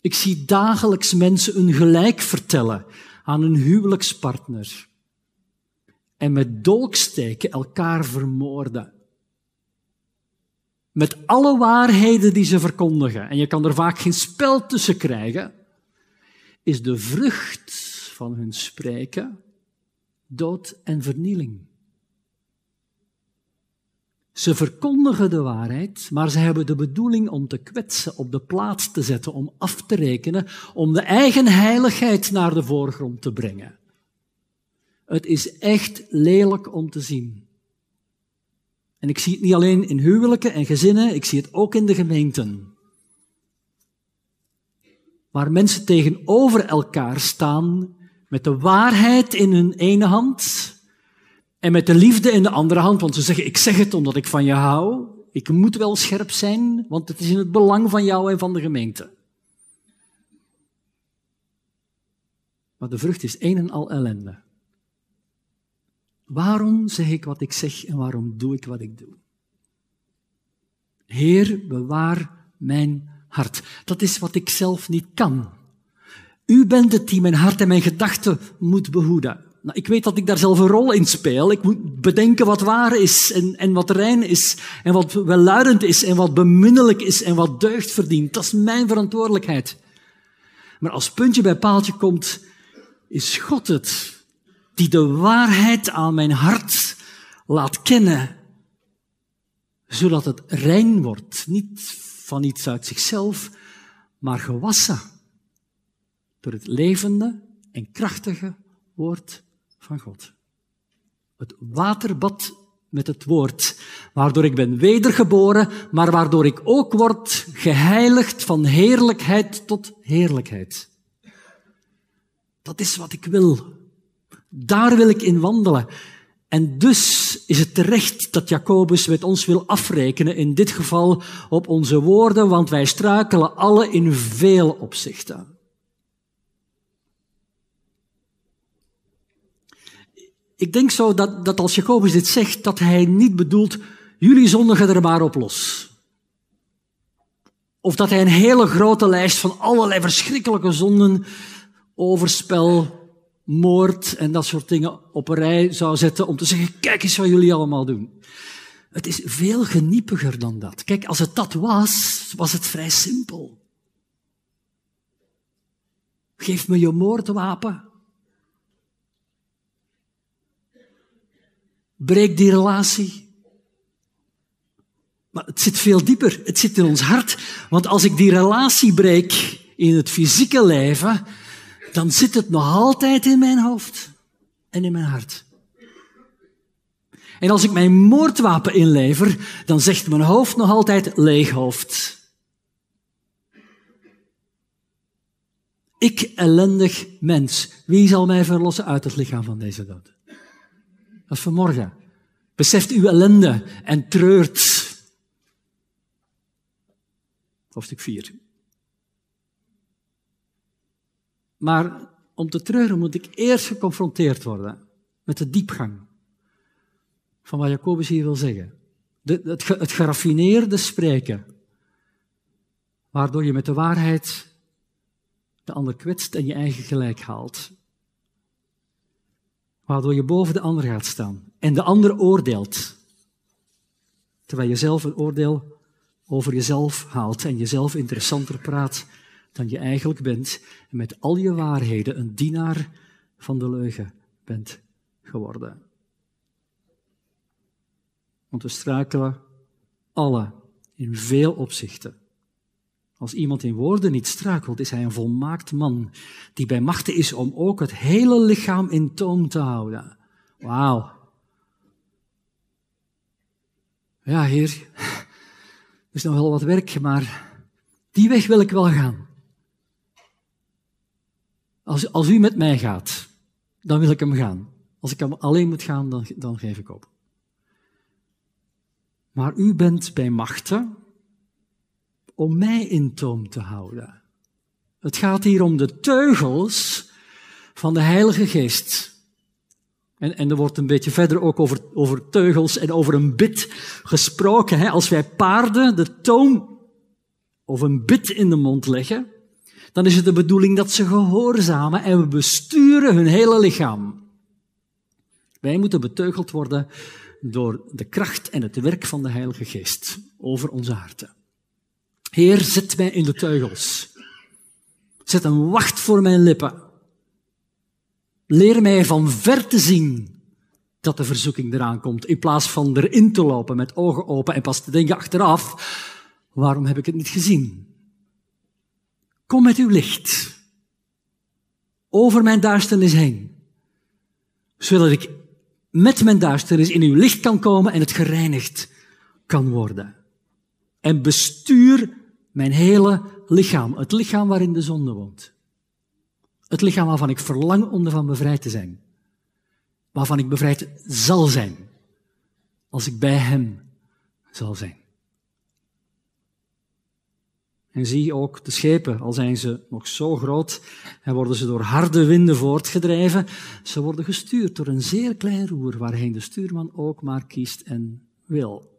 Ik zie dagelijks mensen een gelijk vertellen aan hun huwelijkspartner en met dolksteken elkaar vermoorden. Met alle waarheden die ze verkondigen, en je kan er vaak geen spel tussen krijgen, is de vrucht van hun spreken dood en vernieling. Ze verkondigen de waarheid, maar ze hebben de bedoeling om te kwetsen, op de plaats te zetten, om af te rekenen, om de eigen heiligheid naar de voorgrond te brengen. Het is echt lelijk om te zien. En ik zie het niet alleen in huwelijken en gezinnen, ik zie het ook in de gemeenten. Waar mensen tegenover elkaar staan met de waarheid in hun ene hand en met de liefde in de andere hand. Want ze zeggen, ik zeg het omdat ik van je hou. Ik moet wel scherp zijn, want het is in het belang van jou en van de gemeente. Maar de vrucht is een en al ellende. Waarom zeg ik wat ik zeg en waarom doe ik wat ik doe? Heer, bewaar mijn hart. Dat is wat ik zelf niet kan. U bent het die mijn hart en mijn gedachten moet behoeden. Nou, ik weet dat ik daar zelf een rol in speel. Ik moet bedenken wat waar is en, en wat rein is en wat welluidend is en wat beminnelijk is en wat deugd verdient. Dat is mijn verantwoordelijkheid. Maar als puntje bij paaltje komt, is God het die de waarheid aan mijn hart laat kennen, zodat het rein wordt, niet van iets uit zichzelf, maar gewassen door het levende en krachtige woord van God. Het waterbad met het woord, waardoor ik ben wedergeboren, maar waardoor ik ook word geheiligd van heerlijkheid tot heerlijkheid. Dat is wat ik wil. Daar wil ik in wandelen. En dus is het terecht dat Jacobus met ons wil afrekenen, in dit geval op onze woorden, want wij struikelen alle in veel opzichten. Ik denk zo dat, dat als Jacobus dit zegt, dat hij niet bedoelt, jullie zondigen er maar op los. Of dat hij een hele grote lijst van allerlei verschrikkelijke zonden, overspel, moord en dat soort dingen op een rij zou zetten om te zeggen, kijk eens wat jullie allemaal doen. Het is veel geniepiger dan dat. Kijk, als het dat was, was het vrij simpel. Geef me je moordwapen. Breek die relatie. Maar het zit veel dieper. Het zit in ons hart. Want als ik die relatie breek in het fysieke leven, dan zit het nog altijd in mijn hoofd en in mijn hart. En als ik mijn moordwapen inlever, dan zegt mijn hoofd nog altijd leeg hoofd. Ik, ellendig mens, wie zal mij verlossen uit het lichaam van deze dood? Dat is vanmorgen. Beseft uw ellende en treurt. Hoofdstuk 4. Maar om te treuren moet ik eerst geconfronteerd worden met de diepgang van wat Jacobus hier wil zeggen. De, het, het geraffineerde spreken, waardoor je met de waarheid de ander kwetst en je eigen gelijk haalt. Waardoor je boven de ander gaat staan en de ander oordeelt, terwijl je zelf een oordeel over jezelf haalt en jezelf interessanter praat dan je eigenlijk bent en met al je waarheden een dienaar van de leugen bent geworden. Want we struikelen alle in veel opzichten. Als iemand in woorden niet struikelt, is hij een volmaakt man die bij machten is om ook het hele lichaam in toom te houden. Wauw. Ja, heer, er is nog wel wat werk, maar die weg wil ik wel gaan. Als, als u met mij gaat, dan wil ik hem gaan. Als ik hem alleen moet gaan, dan, dan geef ik op. Maar u bent bij machten om mij in toom te houden. Het gaat hier om de teugels van de Heilige Geest. En, en er wordt een beetje verder ook over, over teugels en over een bit gesproken. Hè? Als wij paarden de toon of een bit in de mond leggen, dan is het de bedoeling dat ze gehoorzamen en we besturen hun hele lichaam. Wij moeten beteugeld worden door de kracht en het werk van de Heilige Geest over onze harten. Heer, zet mij in de teugels. Zet een wacht voor mijn lippen. Leer mij van ver te zien dat de verzoeking eraan komt, in plaats van erin te lopen met ogen open en pas te denken achteraf, waarom heb ik het niet gezien? Kom met uw licht over mijn duisternis heen, zodat ik met mijn duisternis in uw licht kan komen en het gereinigd kan worden. En bestuur mijn hele lichaam, het lichaam waarin de zonde woont. Het lichaam waarvan ik verlang om ervan bevrijd te zijn. Waarvan ik bevrijd zal zijn. Als ik bij Hem zal zijn. En zie ook de schepen, al zijn ze nog zo groot en worden ze door harde winden voortgedreven, ze worden gestuurd door een zeer klein roer waarheen de stuurman ook maar kiest en wil.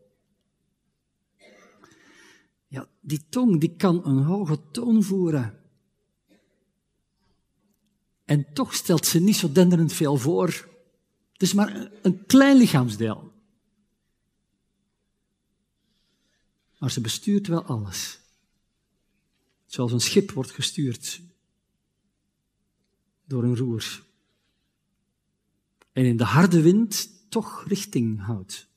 Ja, die tong die kan een hoge toon voeren. En toch stelt ze niet zo denderend veel voor. Het is maar een klein lichaamsdeel. Maar ze bestuurt wel alles. Zoals een schip wordt gestuurd door een roer. En in de harde wind toch richting houdt.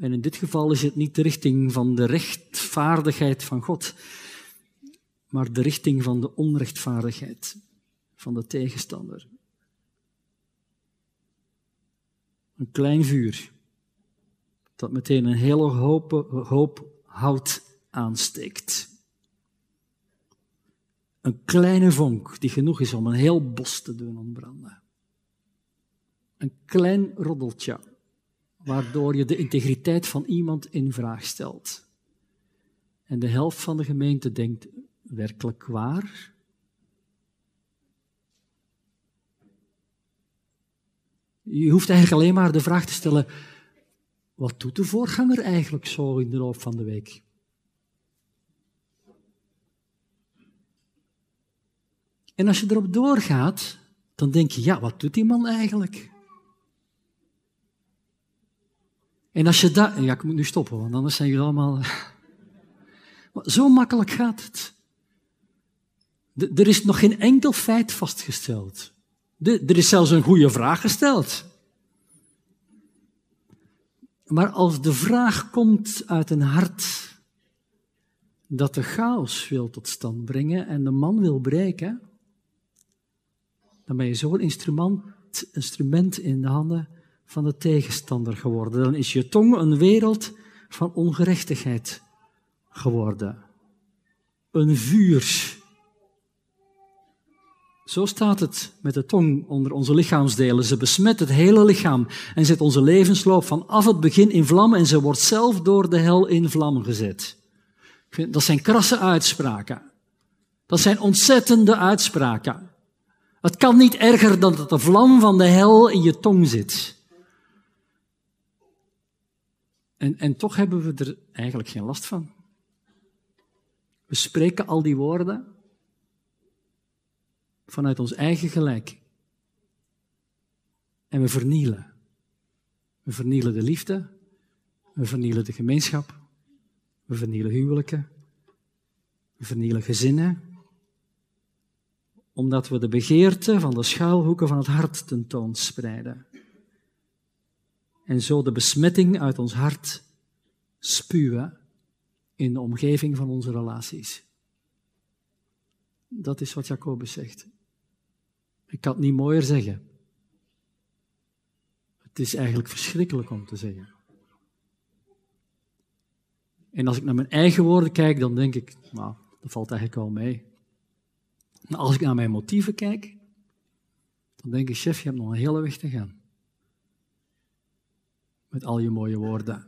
En in dit geval is het niet de richting van de rechtvaardigheid van God, maar de richting van de onrechtvaardigheid van de tegenstander. Een klein vuur dat meteen een hele hoop, hoop hout aansteekt. Een kleine vonk die genoeg is om een heel bos te doen ontbranden. Een klein roddeltje, waardoor je de integriteit van iemand in vraag stelt. En de helft van de gemeente denkt, werkelijk waar? Je hoeft eigenlijk alleen maar de vraag te stellen, wat doet de voorganger eigenlijk zo in de loop van de week? En als je erop doorgaat, dan denk je, ja, wat doet die man eigenlijk? En als je dat... Ja, ik moet nu stoppen, want anders zijn jullie allemaal... [LAUGHS] Zo makkelijk gaat het. er is nog geen enkel feit vastgesteld. er is zelfs een goede vraag gesteld. Maar als de vraag komt uit een hart dat de chaos wil tot stand brengen en de man wil breken, dan ben je zo'n instrument, instrument in de handen van de tegenstander geworden. Dan is je tong een wereld van ongerechtigheid geworden. Een vuur. Zo staat het met de tong onder onze lichaamsdelen. Ze besmet het hele lichaam en zet onze levensloop vanaf het begin in vlammen en ze wordt zelf door de hel in vlam gezet. Dat zijn krasse uitspraken. Dat zijn ontzettende uitspraken. Het kan niet erger dan dat de vlam van de hel in je tong zit. En, en toch hebben we er eigenlijk geen last van. We spreken al die woorden vanuit ons eigen gelijk. En we vernielen. We vernielen de liefde, we vernielen de gemeenschap, we vernielen huwelijken, we vernielen gezinnen, omdat we de begeerte van de schuilhoeken van het hart tentoonspreiden. En zo de besmetting uit ons hart spuwen in de omgeving van onze relaties. Dat is wat Jacobus zegt. Ik kan het niet mooier zeggen. Het is eigenlijk verschrikkelijk om te zeggen. En als ik naar mijn eigen woorden kijk, dan denk ik, nou, dat valt eigenlijk wel mee. Maar als ik naar mijn motieven kijk, dan denk ik, chef, je hebt nog een hele weg te gaan. Met al je mooie woorden.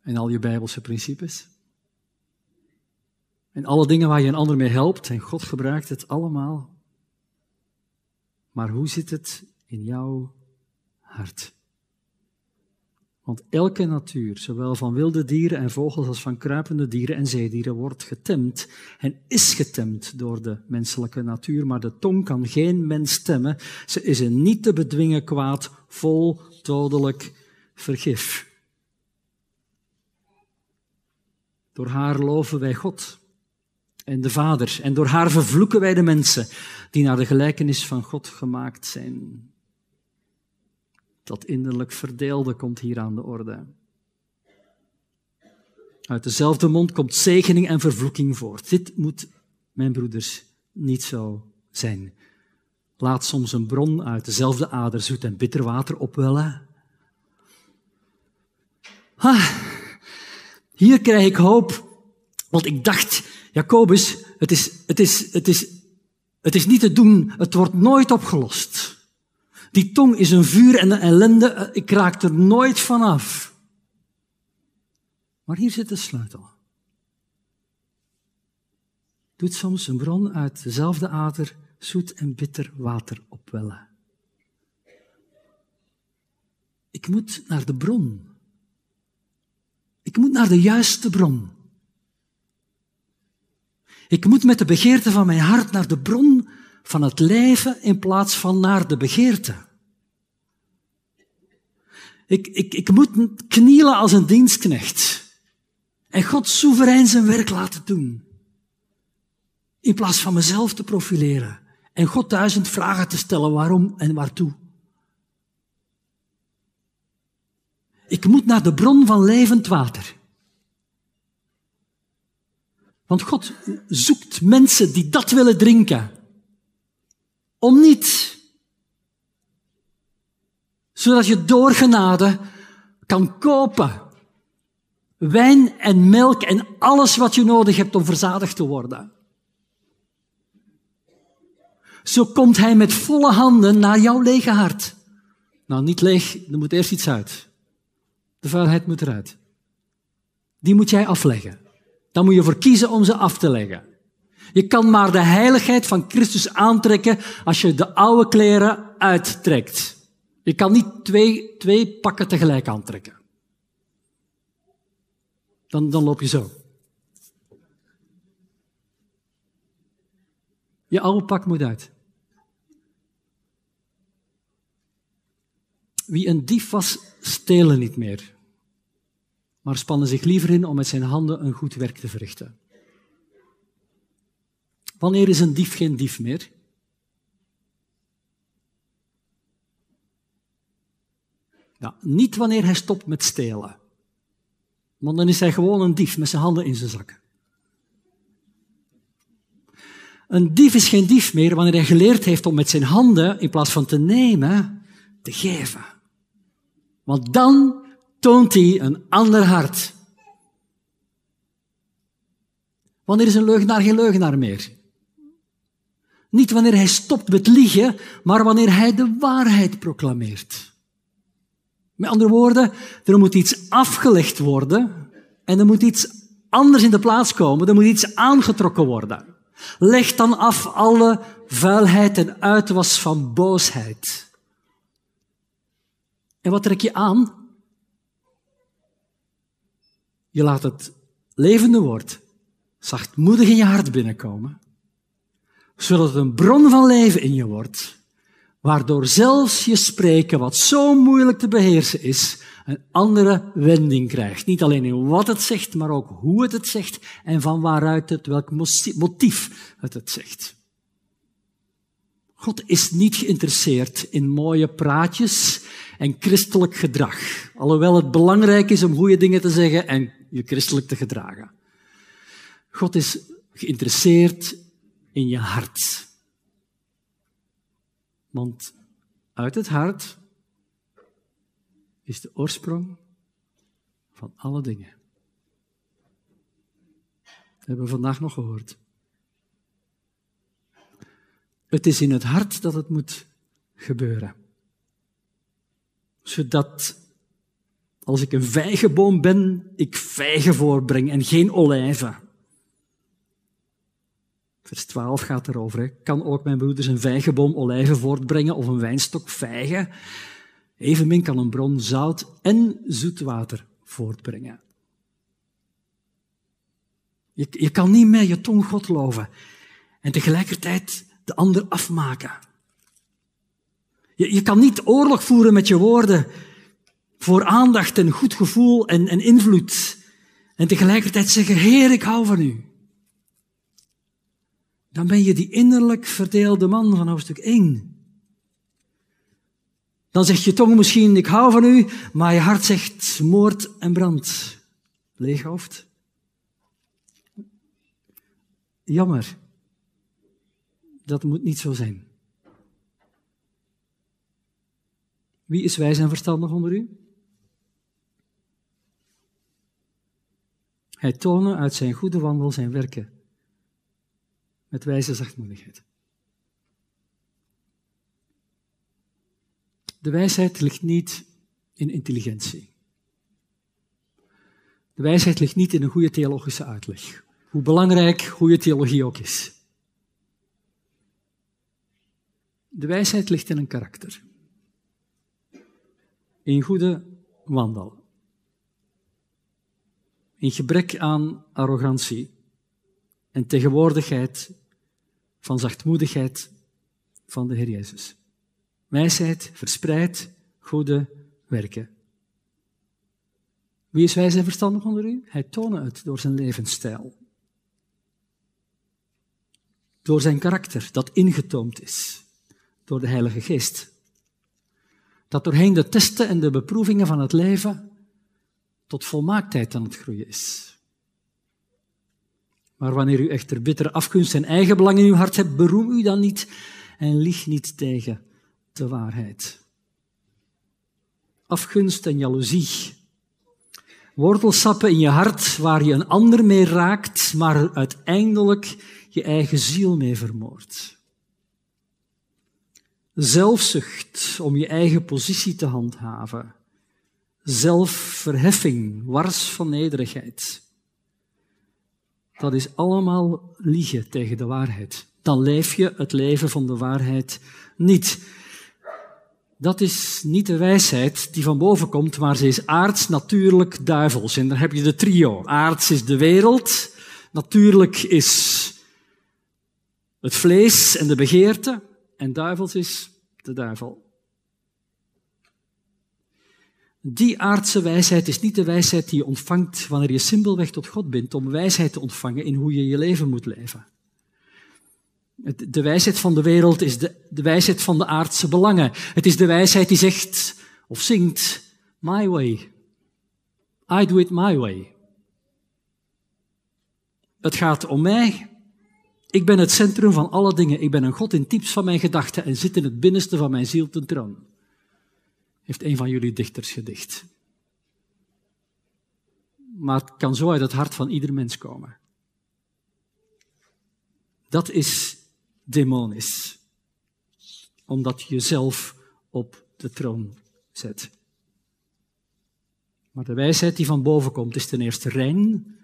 En al je bijbelse principes. En alle dingen waar je een ander mee helpt. En God gebruikt het allemaal. Maar hoe zit het in jouw hart? Want elke natuur, zowel van wilde dieren en vogels als van kruipende dieren en zeedieren, wordt getemd en is getemd door de menselijke natuur. Maar de tong kan geen mens temmen. Ze is een niet te bedwingen kwaad, vol dodelijk vergif. Door haar loven wij God en de Vader. En door haar vervloeken wij de mensen die naar de gelijkenis van God gemaakt zijn. Dat innerlijk verdeelde komt hier aan de orde. Uit dezelfde mond komt zegening en vervloeking voort. Dit moet, mijn broeders, niet zo zijn. Laat soms een bron uit dezelfde ader zoet en bitter water opwellen. Ah, hier krijg ik hoop, want ik dacht, Jacobus, het is, het is, het is, het is niet te doen, het wordt nooit opgelost. Die tong is een vuur en een ellende, ik raak er nooit van af. Maar hier zit de sleutel. Doet soms een bron uit dezelfde ader zoet en bitter water opwellen. Ik moet naar de bron. Ik moet naar de juiste bron. Ik moet met de begeerte van mijn hart naar de bron van het leven in plaats van naar de begeerte. Ik, ik, ik moet knielen als een dienstknecht en God soeverein zijn werk laten doen. In plaats van mezelf te profileren en God duizend vragen te stellen waarom en waartoe. Ik moet naar de bron van levend water. Want God zoekt mensen die dat willen drinken. Om niet. Zodat je door genade kan kopen. Wijn en melk en alles wat je nodig hebt om verzadigd te worden. Zo komt hij met volle handen naar jouw lege hart. Nou, niet leeg, er moet eerst iets uit. De vuilheid moet eruit. Die moet jij afleggen. Dan moet je voor kiezen om ze af te leggen. Je kan maar de heiligheid van Christus aantrekken als je de oude kleren uittrekt. Je kan niet twee, twee pakken tegelijk aantrekken. Dan, dan loop je zo. Je oude pak moet uit. Wie een dief was, stelen niet meer, maar spannen zich liever in om met zijn handen een goed werk te verrichten. Wanneer is een dief geen dief meer? Nou, niet wanneer hij stopt met stelen. Want dan is hij gewoon een dief met zijn handen in zijn zakken. Een dief is geen dief meer wanneer hij geleerd heeft om met zijn handen, in plaats van te nemen, te geven. Want dan toont hij een ander hart. Wanneer is een leugenaar geen leugenaar meer? Niet wanneer hij stopt met liegen, maar wanneer hij de waarheid proclameert. Met andere woorden, er moet iets afgelegd worden en er moet iets anders in de plaats komen. Er moet iets aangetrokken worden. Leg dan af alle vuilheid en uitwas van boosheid. En wat trek je aan? Je laat het levende woord zachtmoedig in je hart binnenkomen, zodat het een bron van leven in je wordt, waardoor zelfs je spreken, wat zo moeilijk te beheersen is, een andere wending krijgt. Niet alleen in wat het zegt, maar ook hoe het het zegt en van waaruit het, welk motief het het zegt. God is niet geïnteresseerd in mooie praatjes en christelijk gedrag. Alhoewel het belangrijk is om goede dingen te zeggen en je christelijk te gedragen. God is geïnteresseerd in je hart. Want uit het hart is de oorsprong van alle dingen. Dat hebben we vandaag nog gehoord. Het is in het hart dat het moet gebeuren. Zodat als ik een vijgenboom ben, ik vijgen voortbreng en geen olijven. Vers 12 gaat erover. Kan ook mijn broeders een vijgenboom olijven voortbrengen of een wijnstok vijgen? Evenmin kan een bron zout en zoetwater voortbrengen. Je, je kan niet met je tong God loven en tegelijkertijd de ander afmaken. Je, je kan niet oorlog voeren met je woorden voor aandacht en goed gevoel en, en invloed en tegelijkertijd zeggen, Heer, ik hou van u. Dan ben je die innerlijk verdeelde man van hoofdstuk 1. Dan zegt je tong misschien, ik hou van u, maar je hart zegt moord en brand. Leeg hoofd. Jammer. Dat moet niet zo zijn. Wie is wijs en verstandig onder u? Hij tonen uit zijn goede wandel zijn werken. Met wijze zachtmoedigheid. De wijsheid ligt niet in intelligentie. De wijsheid ligt niet in een goede theologische uitleg. Hoe belangrijk goede theologie ook is. De wijsheid ligt in een karakter. In goede wandel. In gebrek aan arrogantie en tegenwoordigheid van zachtmoedigheid van de Heer Jezus. Wijsheid verspreidt goede werken. Wie is wijs en verstandig onder u? Hij toont het door zijn levensstijl. Door zijn karakter, dat ingetoomd is door de Heilige Geest. Dat doorheen de testen en de beproevingen van het leven tot volmaaktheid aan het groeien is. Maar wanneer u echter bittere afgunst en eigenbelang in uw hart hebt, beroem u dan niet en lieg niet tegen de waarheid. Afgunst en jaloezie. Wortelsappen in je hart waar je een ander mee raakt, maar uiteindelijk je eigen ziel mee vermoordt. Zelfzucht om je eigen positie te handhaven, zelfverheffing, wars van nederigheid. Dat is allemaal liegen tegen de waarheid. Dan leef je het leven van de waarheid niet. Dat is niet de wijsheid die van boven komt, maar ze is aards, natuurlijk, duivels. En daar heb je de trio. Aards is de wereld, natuurlijk is het vlees en de begeerte, en duivels is de duivel. Die aardse wijsheid is niet de wijsheid die je ontvangt wanneer je simpelweg tot God bent, om wijsheid te ontvangen in hoe je je leven moet leven. De wijsheid van de wereld is de, de wijsheid van de aardse belangen. Het is de wijsheid die zegt of zingt, my way. I do it my way. Het gaat om mij. Ik ben het centrum van alle dingen. Ik ben een God in types van mijn gedachten en zit in het binnenste van mijn ziel ten troon. Heeft een van jullie dichters gedicht. Maar het kan zo uit het hart van ieder mens komen. Dat is demonisch. Omdat je jezelf op de troon zet. Maar de wijsheid die van boven komt is ten eerste rein,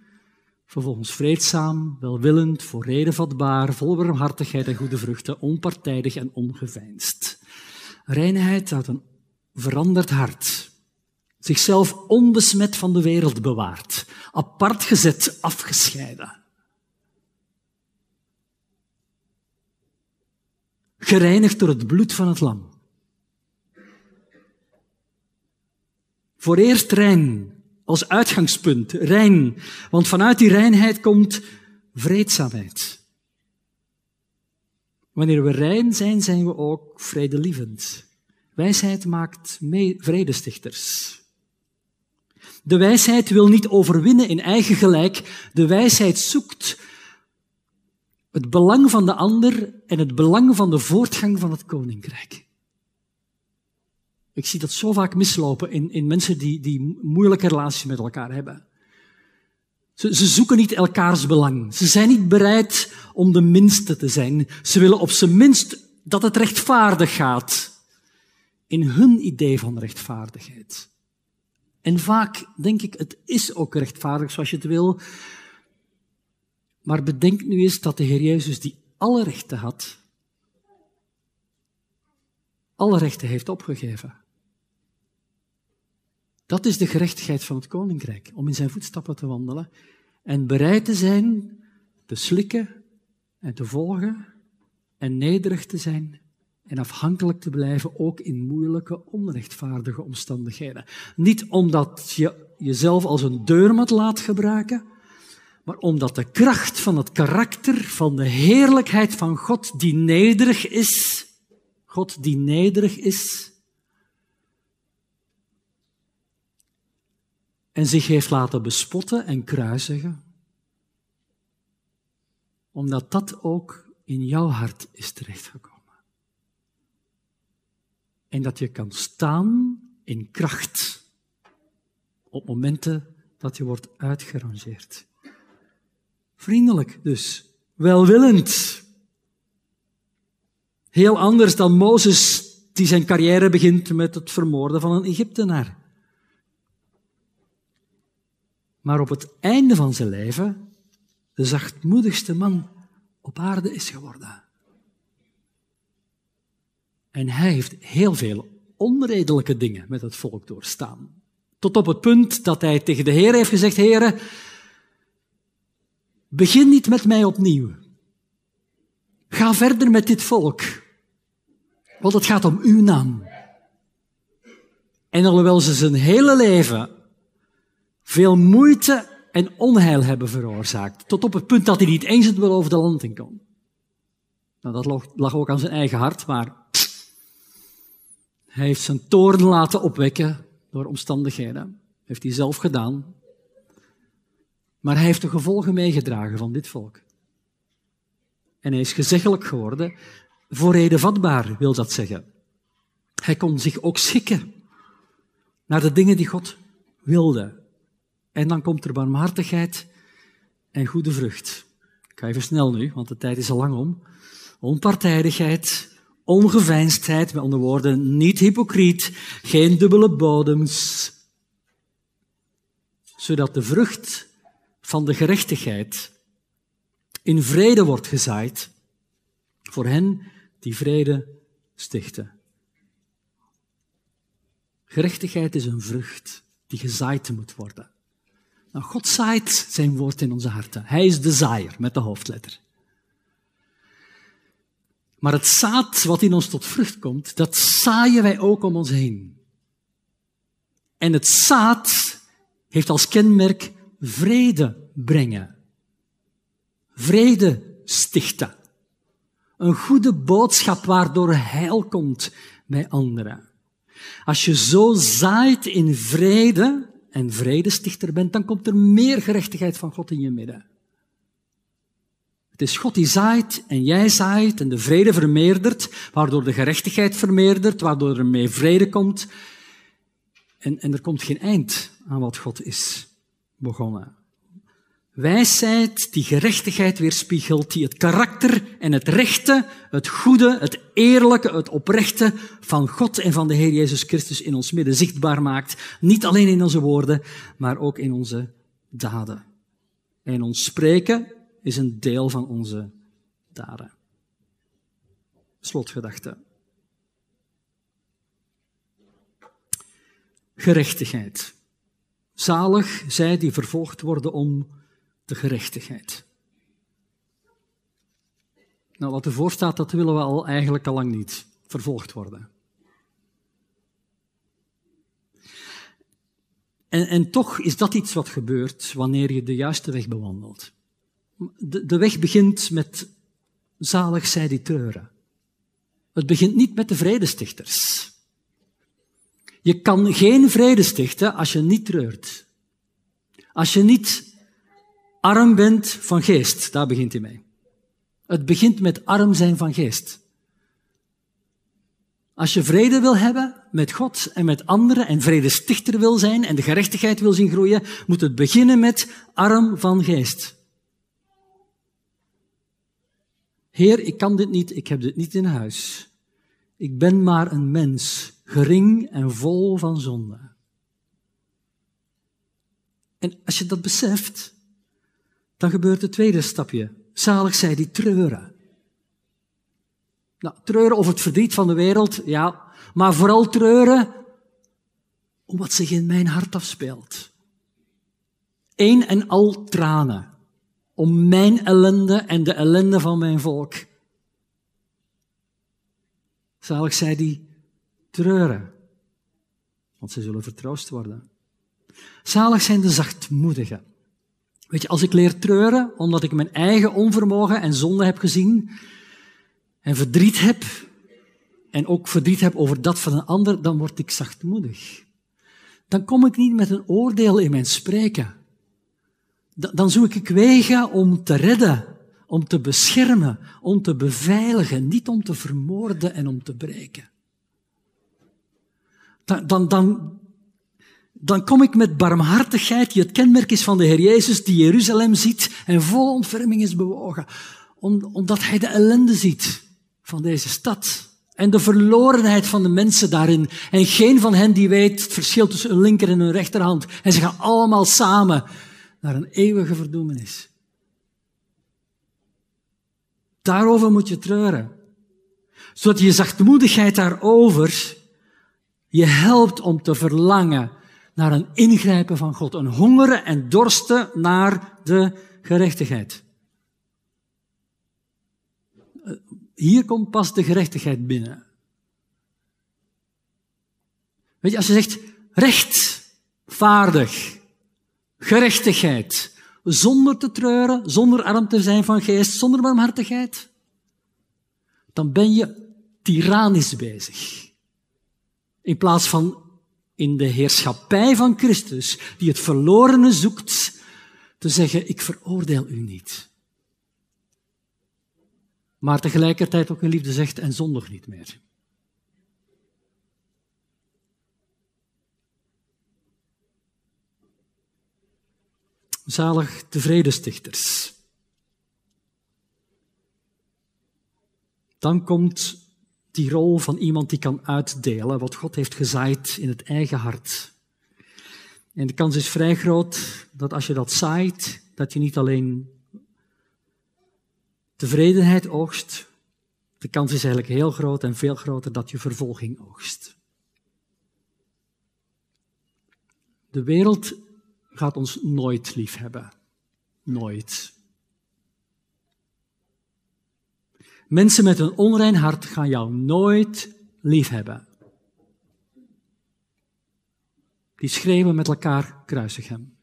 vervolgens vreedzaam, welwillend, voor reden vatbaar, vol barmhartigheid en goede vruchten, onpartijdig en ongeveinsd. Reinheid uit een veranderd hart, zichzelf onbesmet van de wereld bewaart, apart gezet, afgescheiden. gereinigd door het bloed van het lam. Voor eerst rein, als uitgangspunt, rein, want vanuit die reinheid komt vreedzaamheid. Wanneer we rein zijn, zijn we ook vredelievend. Wijsheid maakt vredestichters. De wijsheid wil niet overwinnen in eigen gelijk. De wijsheid zoekt het belang van de ander en het belang van de voortgang van het koninkrijk. Ik zie dat zo vaak mislopen in, in mensen die, die moeilijke relaties met elkaar hebben. Ze, ze zoeken niet elkaars belang. Ze zijn niet bereid om de minste te zijn. Ze willen op zijn minst dat het rechtvaardig gaat. In hun idee van rechtvaardigheid. En vaak denk ik, het is ook rechtvaardig zoals je het wil, maar bedenk nu eens dat de Heer Jezus, die alle rechten had, alle rechten heeft opgegeven. Dat is de gerechtigheid van het koninkrijk, om in zijn voetstappen te wandelen en bereid te zijn te slikken en te volgen en nederig te zijn en afhankelijk te blijven, ook in moeilijke, onrechtvaardige omstandigheden. Niet omdat je jezelf als een deurmat laat gebruiken, maar omdat de kracht van het karakter, van de heerlijkheid van God die nederig is, God die nederig is, en zich heeft laten bespotten en kruisigen, omdat dat ook in jouw hart is terechtgekomen. En dat je kan staan in kracht op momenten dat je wordt uitgerangeerd. Vriendelijk dus, welwillend. Heel anders dan Mozes, die zijn carrière begint met het vermoorden van een Egyptenaar. Maar op het einde van zijn leven de zachtmoedigste man op aarde is geworden. En hij heeft heel veel onredelijke dingen met het volk doorstaan. Tot op het punt dat hij tegen de Heer heeft gezegd, Heere, Begin niet met mij opnieuw. Ga verder met dit volk. Want het gaat om uw naam. En alhoewel ze zijn hele leven veel moeite en onheil hebben veroorzaakt, tot op het punt dat hij niet eens het beloofde land in kon. Nou, dat lag ook aan zijn eigen hart, maar hij heeft zijn toorn laten opwekken door omstandigheden. Heeft hij zelf gedaan. Maar hij heeft de gevolgen meegedragen van dit volk. En hij is gezeggelijk geworden, voor vatbaar wil dat zeggen. Hij kon zich ook schikken naar de dingen die God wilde. En dan komt er barmhartigheid en goede vrucht. Ik ga even snel nu, want de tijd is al lang om. Onpartijdigheid, Ongeveinsdheid, met andere woorden, niet hypocriet, geen dubbele bodems, zodat de vrucht van de gerechtigheid in vrede wordt gezaaid voor hen die vrede stichten. Gerechtigheid is een vrucht die gezaaid moet worden. Nou, God zaait zijn woord in onze harten. Hij is de zaaier met de hoofdletter. Maar het zaad wat in ons tot vrucht komt, dat zaaien wij ook om ons heen. En het zaad heeft als kenmerk vrede brengen. Vrede stichten. Een goede boodschap waardoor heil komt bij anderen. Als je zo zaait in vrede en vredestichter bent, dan komt er meer gerechtigheid van God in je midden. Het is God die zaait en jij zaait en de vrede vermeerdert, waardoor de gerechtigheid vermeerdert, waardoor er meer vrede komt. En, en er komt geen eind aan wat God is begonnen. Wijsheid die gerechtigheid weerspiegelt, die het karakter en het rechte, het goede, het eerlijke, het oprechte van God en van de Heer Jezus Christus in ons midden zichtbaar maakt. Niet alleen in onze woorden, maar ook in onze daden. En ons spreken is een deel van onze daden. Slotgedachte. Gerechtigheid. Zalig zij die vervolgd worden om de gerechtigheid. Nou, wat ervoor staat, dat willen we al eigenlijk al lang niet. Vervolgd worden. En, en toch is dat iets wat gebeurt wanneer je de juiste weg bewandelt. De, de weg begint met zalig zij die treuren. Het begint niet met de vredestichters. Je kan geen vrede stichten als je niet treurt. Als je niet arm bent van geest, daar begint hij mee. Het begint met arm zijn van geest. Als je vrede wil hebben met God en met anderen en vredestichter wil zijn en de gerechtigheid wil zien groeien, moet het beginnen met arm van geest. Heer, ik kan dit niet, ik heb dit niet in huis. Ik ben maar een mens, gering en vol van zonde. En als je dat beseft, dan gebeurt het tweede stapje. Zalig zij die treuren. Nou, treuren over het verdriet van de wereld, ja, maar vooral treuren om wat zich in mijn hart afspeelt. Eén en al tranen om mijn ellende en de ellende van mijn volk. Zalig zij die treuren, want ze zullen vertroost worden. Zalig zijn de zachtmoedigen. Weet je, als ik leer treuren, omdat ik mijn eigen onvermogen en zonde heb gezien, en verdriet heb, en ook verdriet heb over dat van een ander, dan word ik zachtmoedig. Dan kom ik niet met een oordeel in mijn spreken dan zoek ik wegen om te redden, om te beschermen, om te beveiligen, niet om te vermoorden en om te breken. Dan, dan, dan, dan kom ik met barmhartigheid, die het kenmerk is van de Heer Jezus, die Jeruzalem ziet en vol ontferming is bewogen, omdat hij de ellende ziet van deze stad. En de verlorenheid van de mensen daarin. En geen van hen die weet het verschil tussen een linker en een rechterhand. En ze gaan allemaal samen naar een eeuwige verdoemenis. Daarover moet je treuren. Zodat je zachtmoedigheid daarover je helpt om te verlangen naar een ingrijpen van God. Een hongeren en dorsten naar de gerechtigheid. Hier komt pas de gerechtigheid binnen. Weet je, als je zegt rechtvaardig, gerechtigheid, zonder te treuren, zonder arm te zijn van geest, zonder barmhartigheid, dan ben je tyrannisch bezig. In plaats van in de heerschappij van Christus, die het verlorene zoekt, te zeggen, ik veroordeel u niet. Maar tegelijkertijd ook in liefde zegt, en zondig niet meer. Zalig de Dan komt die rol van iemand die kan uitdelen wat God heeft gezaaid in het eigen hart. En de kans is vrij groot dat als je dat zaait, dat je niet alleen tevredenheid oogst, de kans is eigenlijk heel groot en veel groter dat je vervolging oogst. De wereld gaat ons nooit lief hebben. Nooit. Mensen met een onrein hart gaan jou nooit lief hebben. Die schreeuwen met elkaar kruisig hem.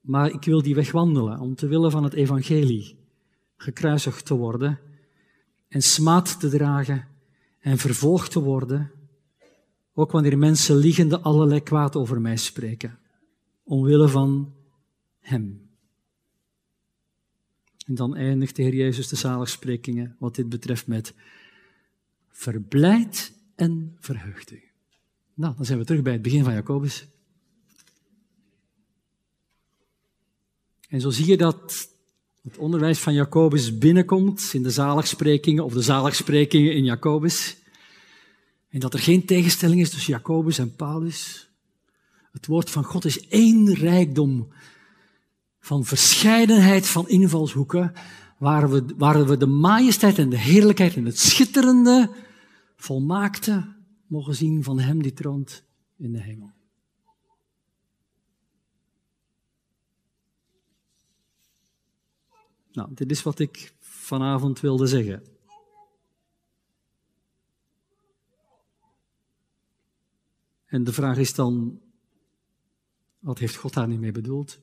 Maar ik wil die weg wandelen om te willen van het evangelie gekruisigd te worden en smaad te dragen en vervolgd te worden, ook wanneer mensen liegende allerlei kwaad over mij spreken, omwille van Hem. En dan eindigt de Heer Jezus de zaligsprekingen wat dit betreft met verblijd en verheugt u. Nou, dan zijn we terug bij het begin van Jacobus. En zo zie je dat het onderwijs van Jacobus binnenkomt in de zaligsprekingen of de zaligsprekingen in Jacobus. En dat er geen tegenstelling is tussen Jacobus en Paulus. Het woord van God is één rijkdom van verscheidenheid van invalshoeken, waar we, we de majesteit en de heerlijkheid en het schitterende, volmaakte mogen zien van Hem die troont in de hemel. Nou, dit is wat ik vanavond wilde zeggen. En de vraag is dan, wat heeft God daar niet mee bedoeld?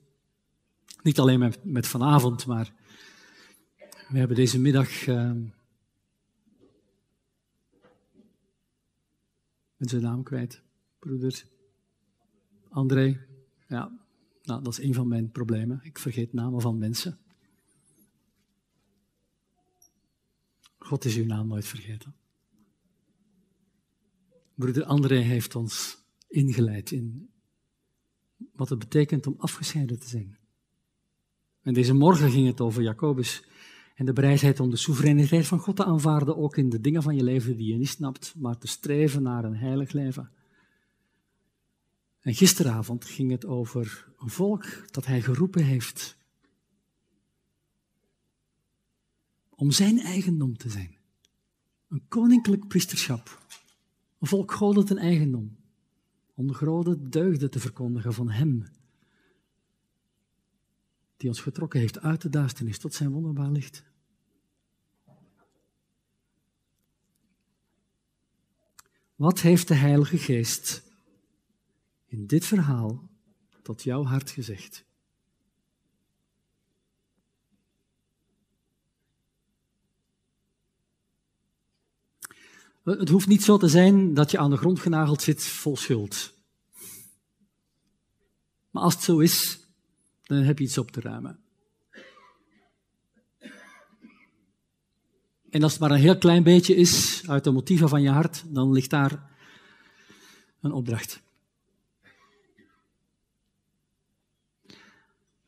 Niet alleen met, met vanavond, maar we hebben deze middag uh, ben zijn naam kwijt, broeder André. Ja, nou, dat is een van mijn problemen. Ik vergeet namen van mensen. God is uw naam nooit vergeten. Broeder André heeft ons ingeleid in wat het betekent om afgescheiden te zijn. En deze morgen ging het over Jacobus en de bereidheid om de soevereiniteit van God te aanvaarden, ook in de dingen van je leven die je niet snapt, maar te streven naar een heilig leven. En gisteravond ging het over een volk dat hij geroepen heeft om zijn eigendom te zijn. Een koninklijk priesterschap. Een volk goden ten eigendom. Om de grote deugden te verkondigen van Hem. Die ons getrokken heeft uit de duisternis tot zijn wonderbaar licht. Wat heeft de Heilige Geest in dit verhaal tot jouw hart gezegd? Het hoeft niet zo te zijn dat je aan de grond genageld zit vol schuld. Maar als het zo is, dan heb je iets op te ruimen. En als het maar een heel klein beetje is uit de motieven van je hart, dan ligt daar een opdracht.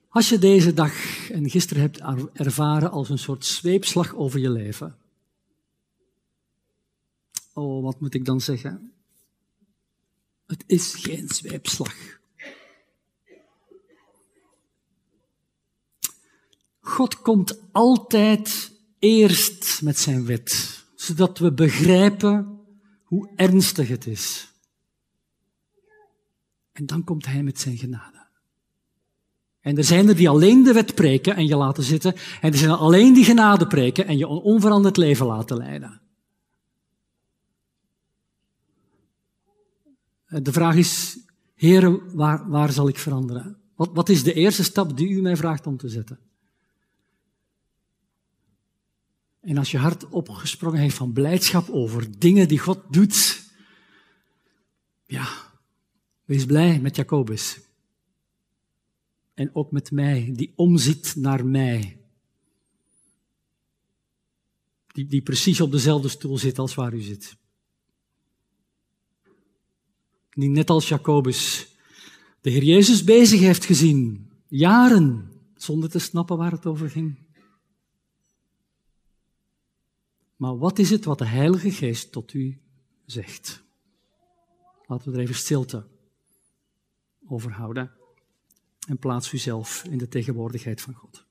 Als je deze dag en gisteren hebt ervaren als een soort zweepslag over je leven, Oh, wat moet ik dan zeggen? Het is geen zweepslag. God komt altijd eerst met zijn wet, zodat we begrijpen hoe ernstig het is. En dan komt hij met zijn genade. En er zijn er die alleen de wet preken en je laten zitten, en er zijn er alleen die genade preken en je onveranderd leven laten leiden. De vraag is, heren, waar, waar zal ik veranderen? Wat, wat is de eerste stap die u mij vraagt om te zetten? En als je hart opgesprongen heeft van blijdschap over dingen die God doet, ja, wees blij met Jacobus. En ook met mij, die omziet naar mij. Die, die precies op dezelfde stoel zit als waar u zit die net als Jacobus de Heer Jezus bezig heeft gezien, jaren, zonder te snappen waar het over ging. Maar wat is het wat de Heilige Geest tot u zegt? Laten we er even stilte over houden. En plaats u zelf in de tegenwoordigheid van God.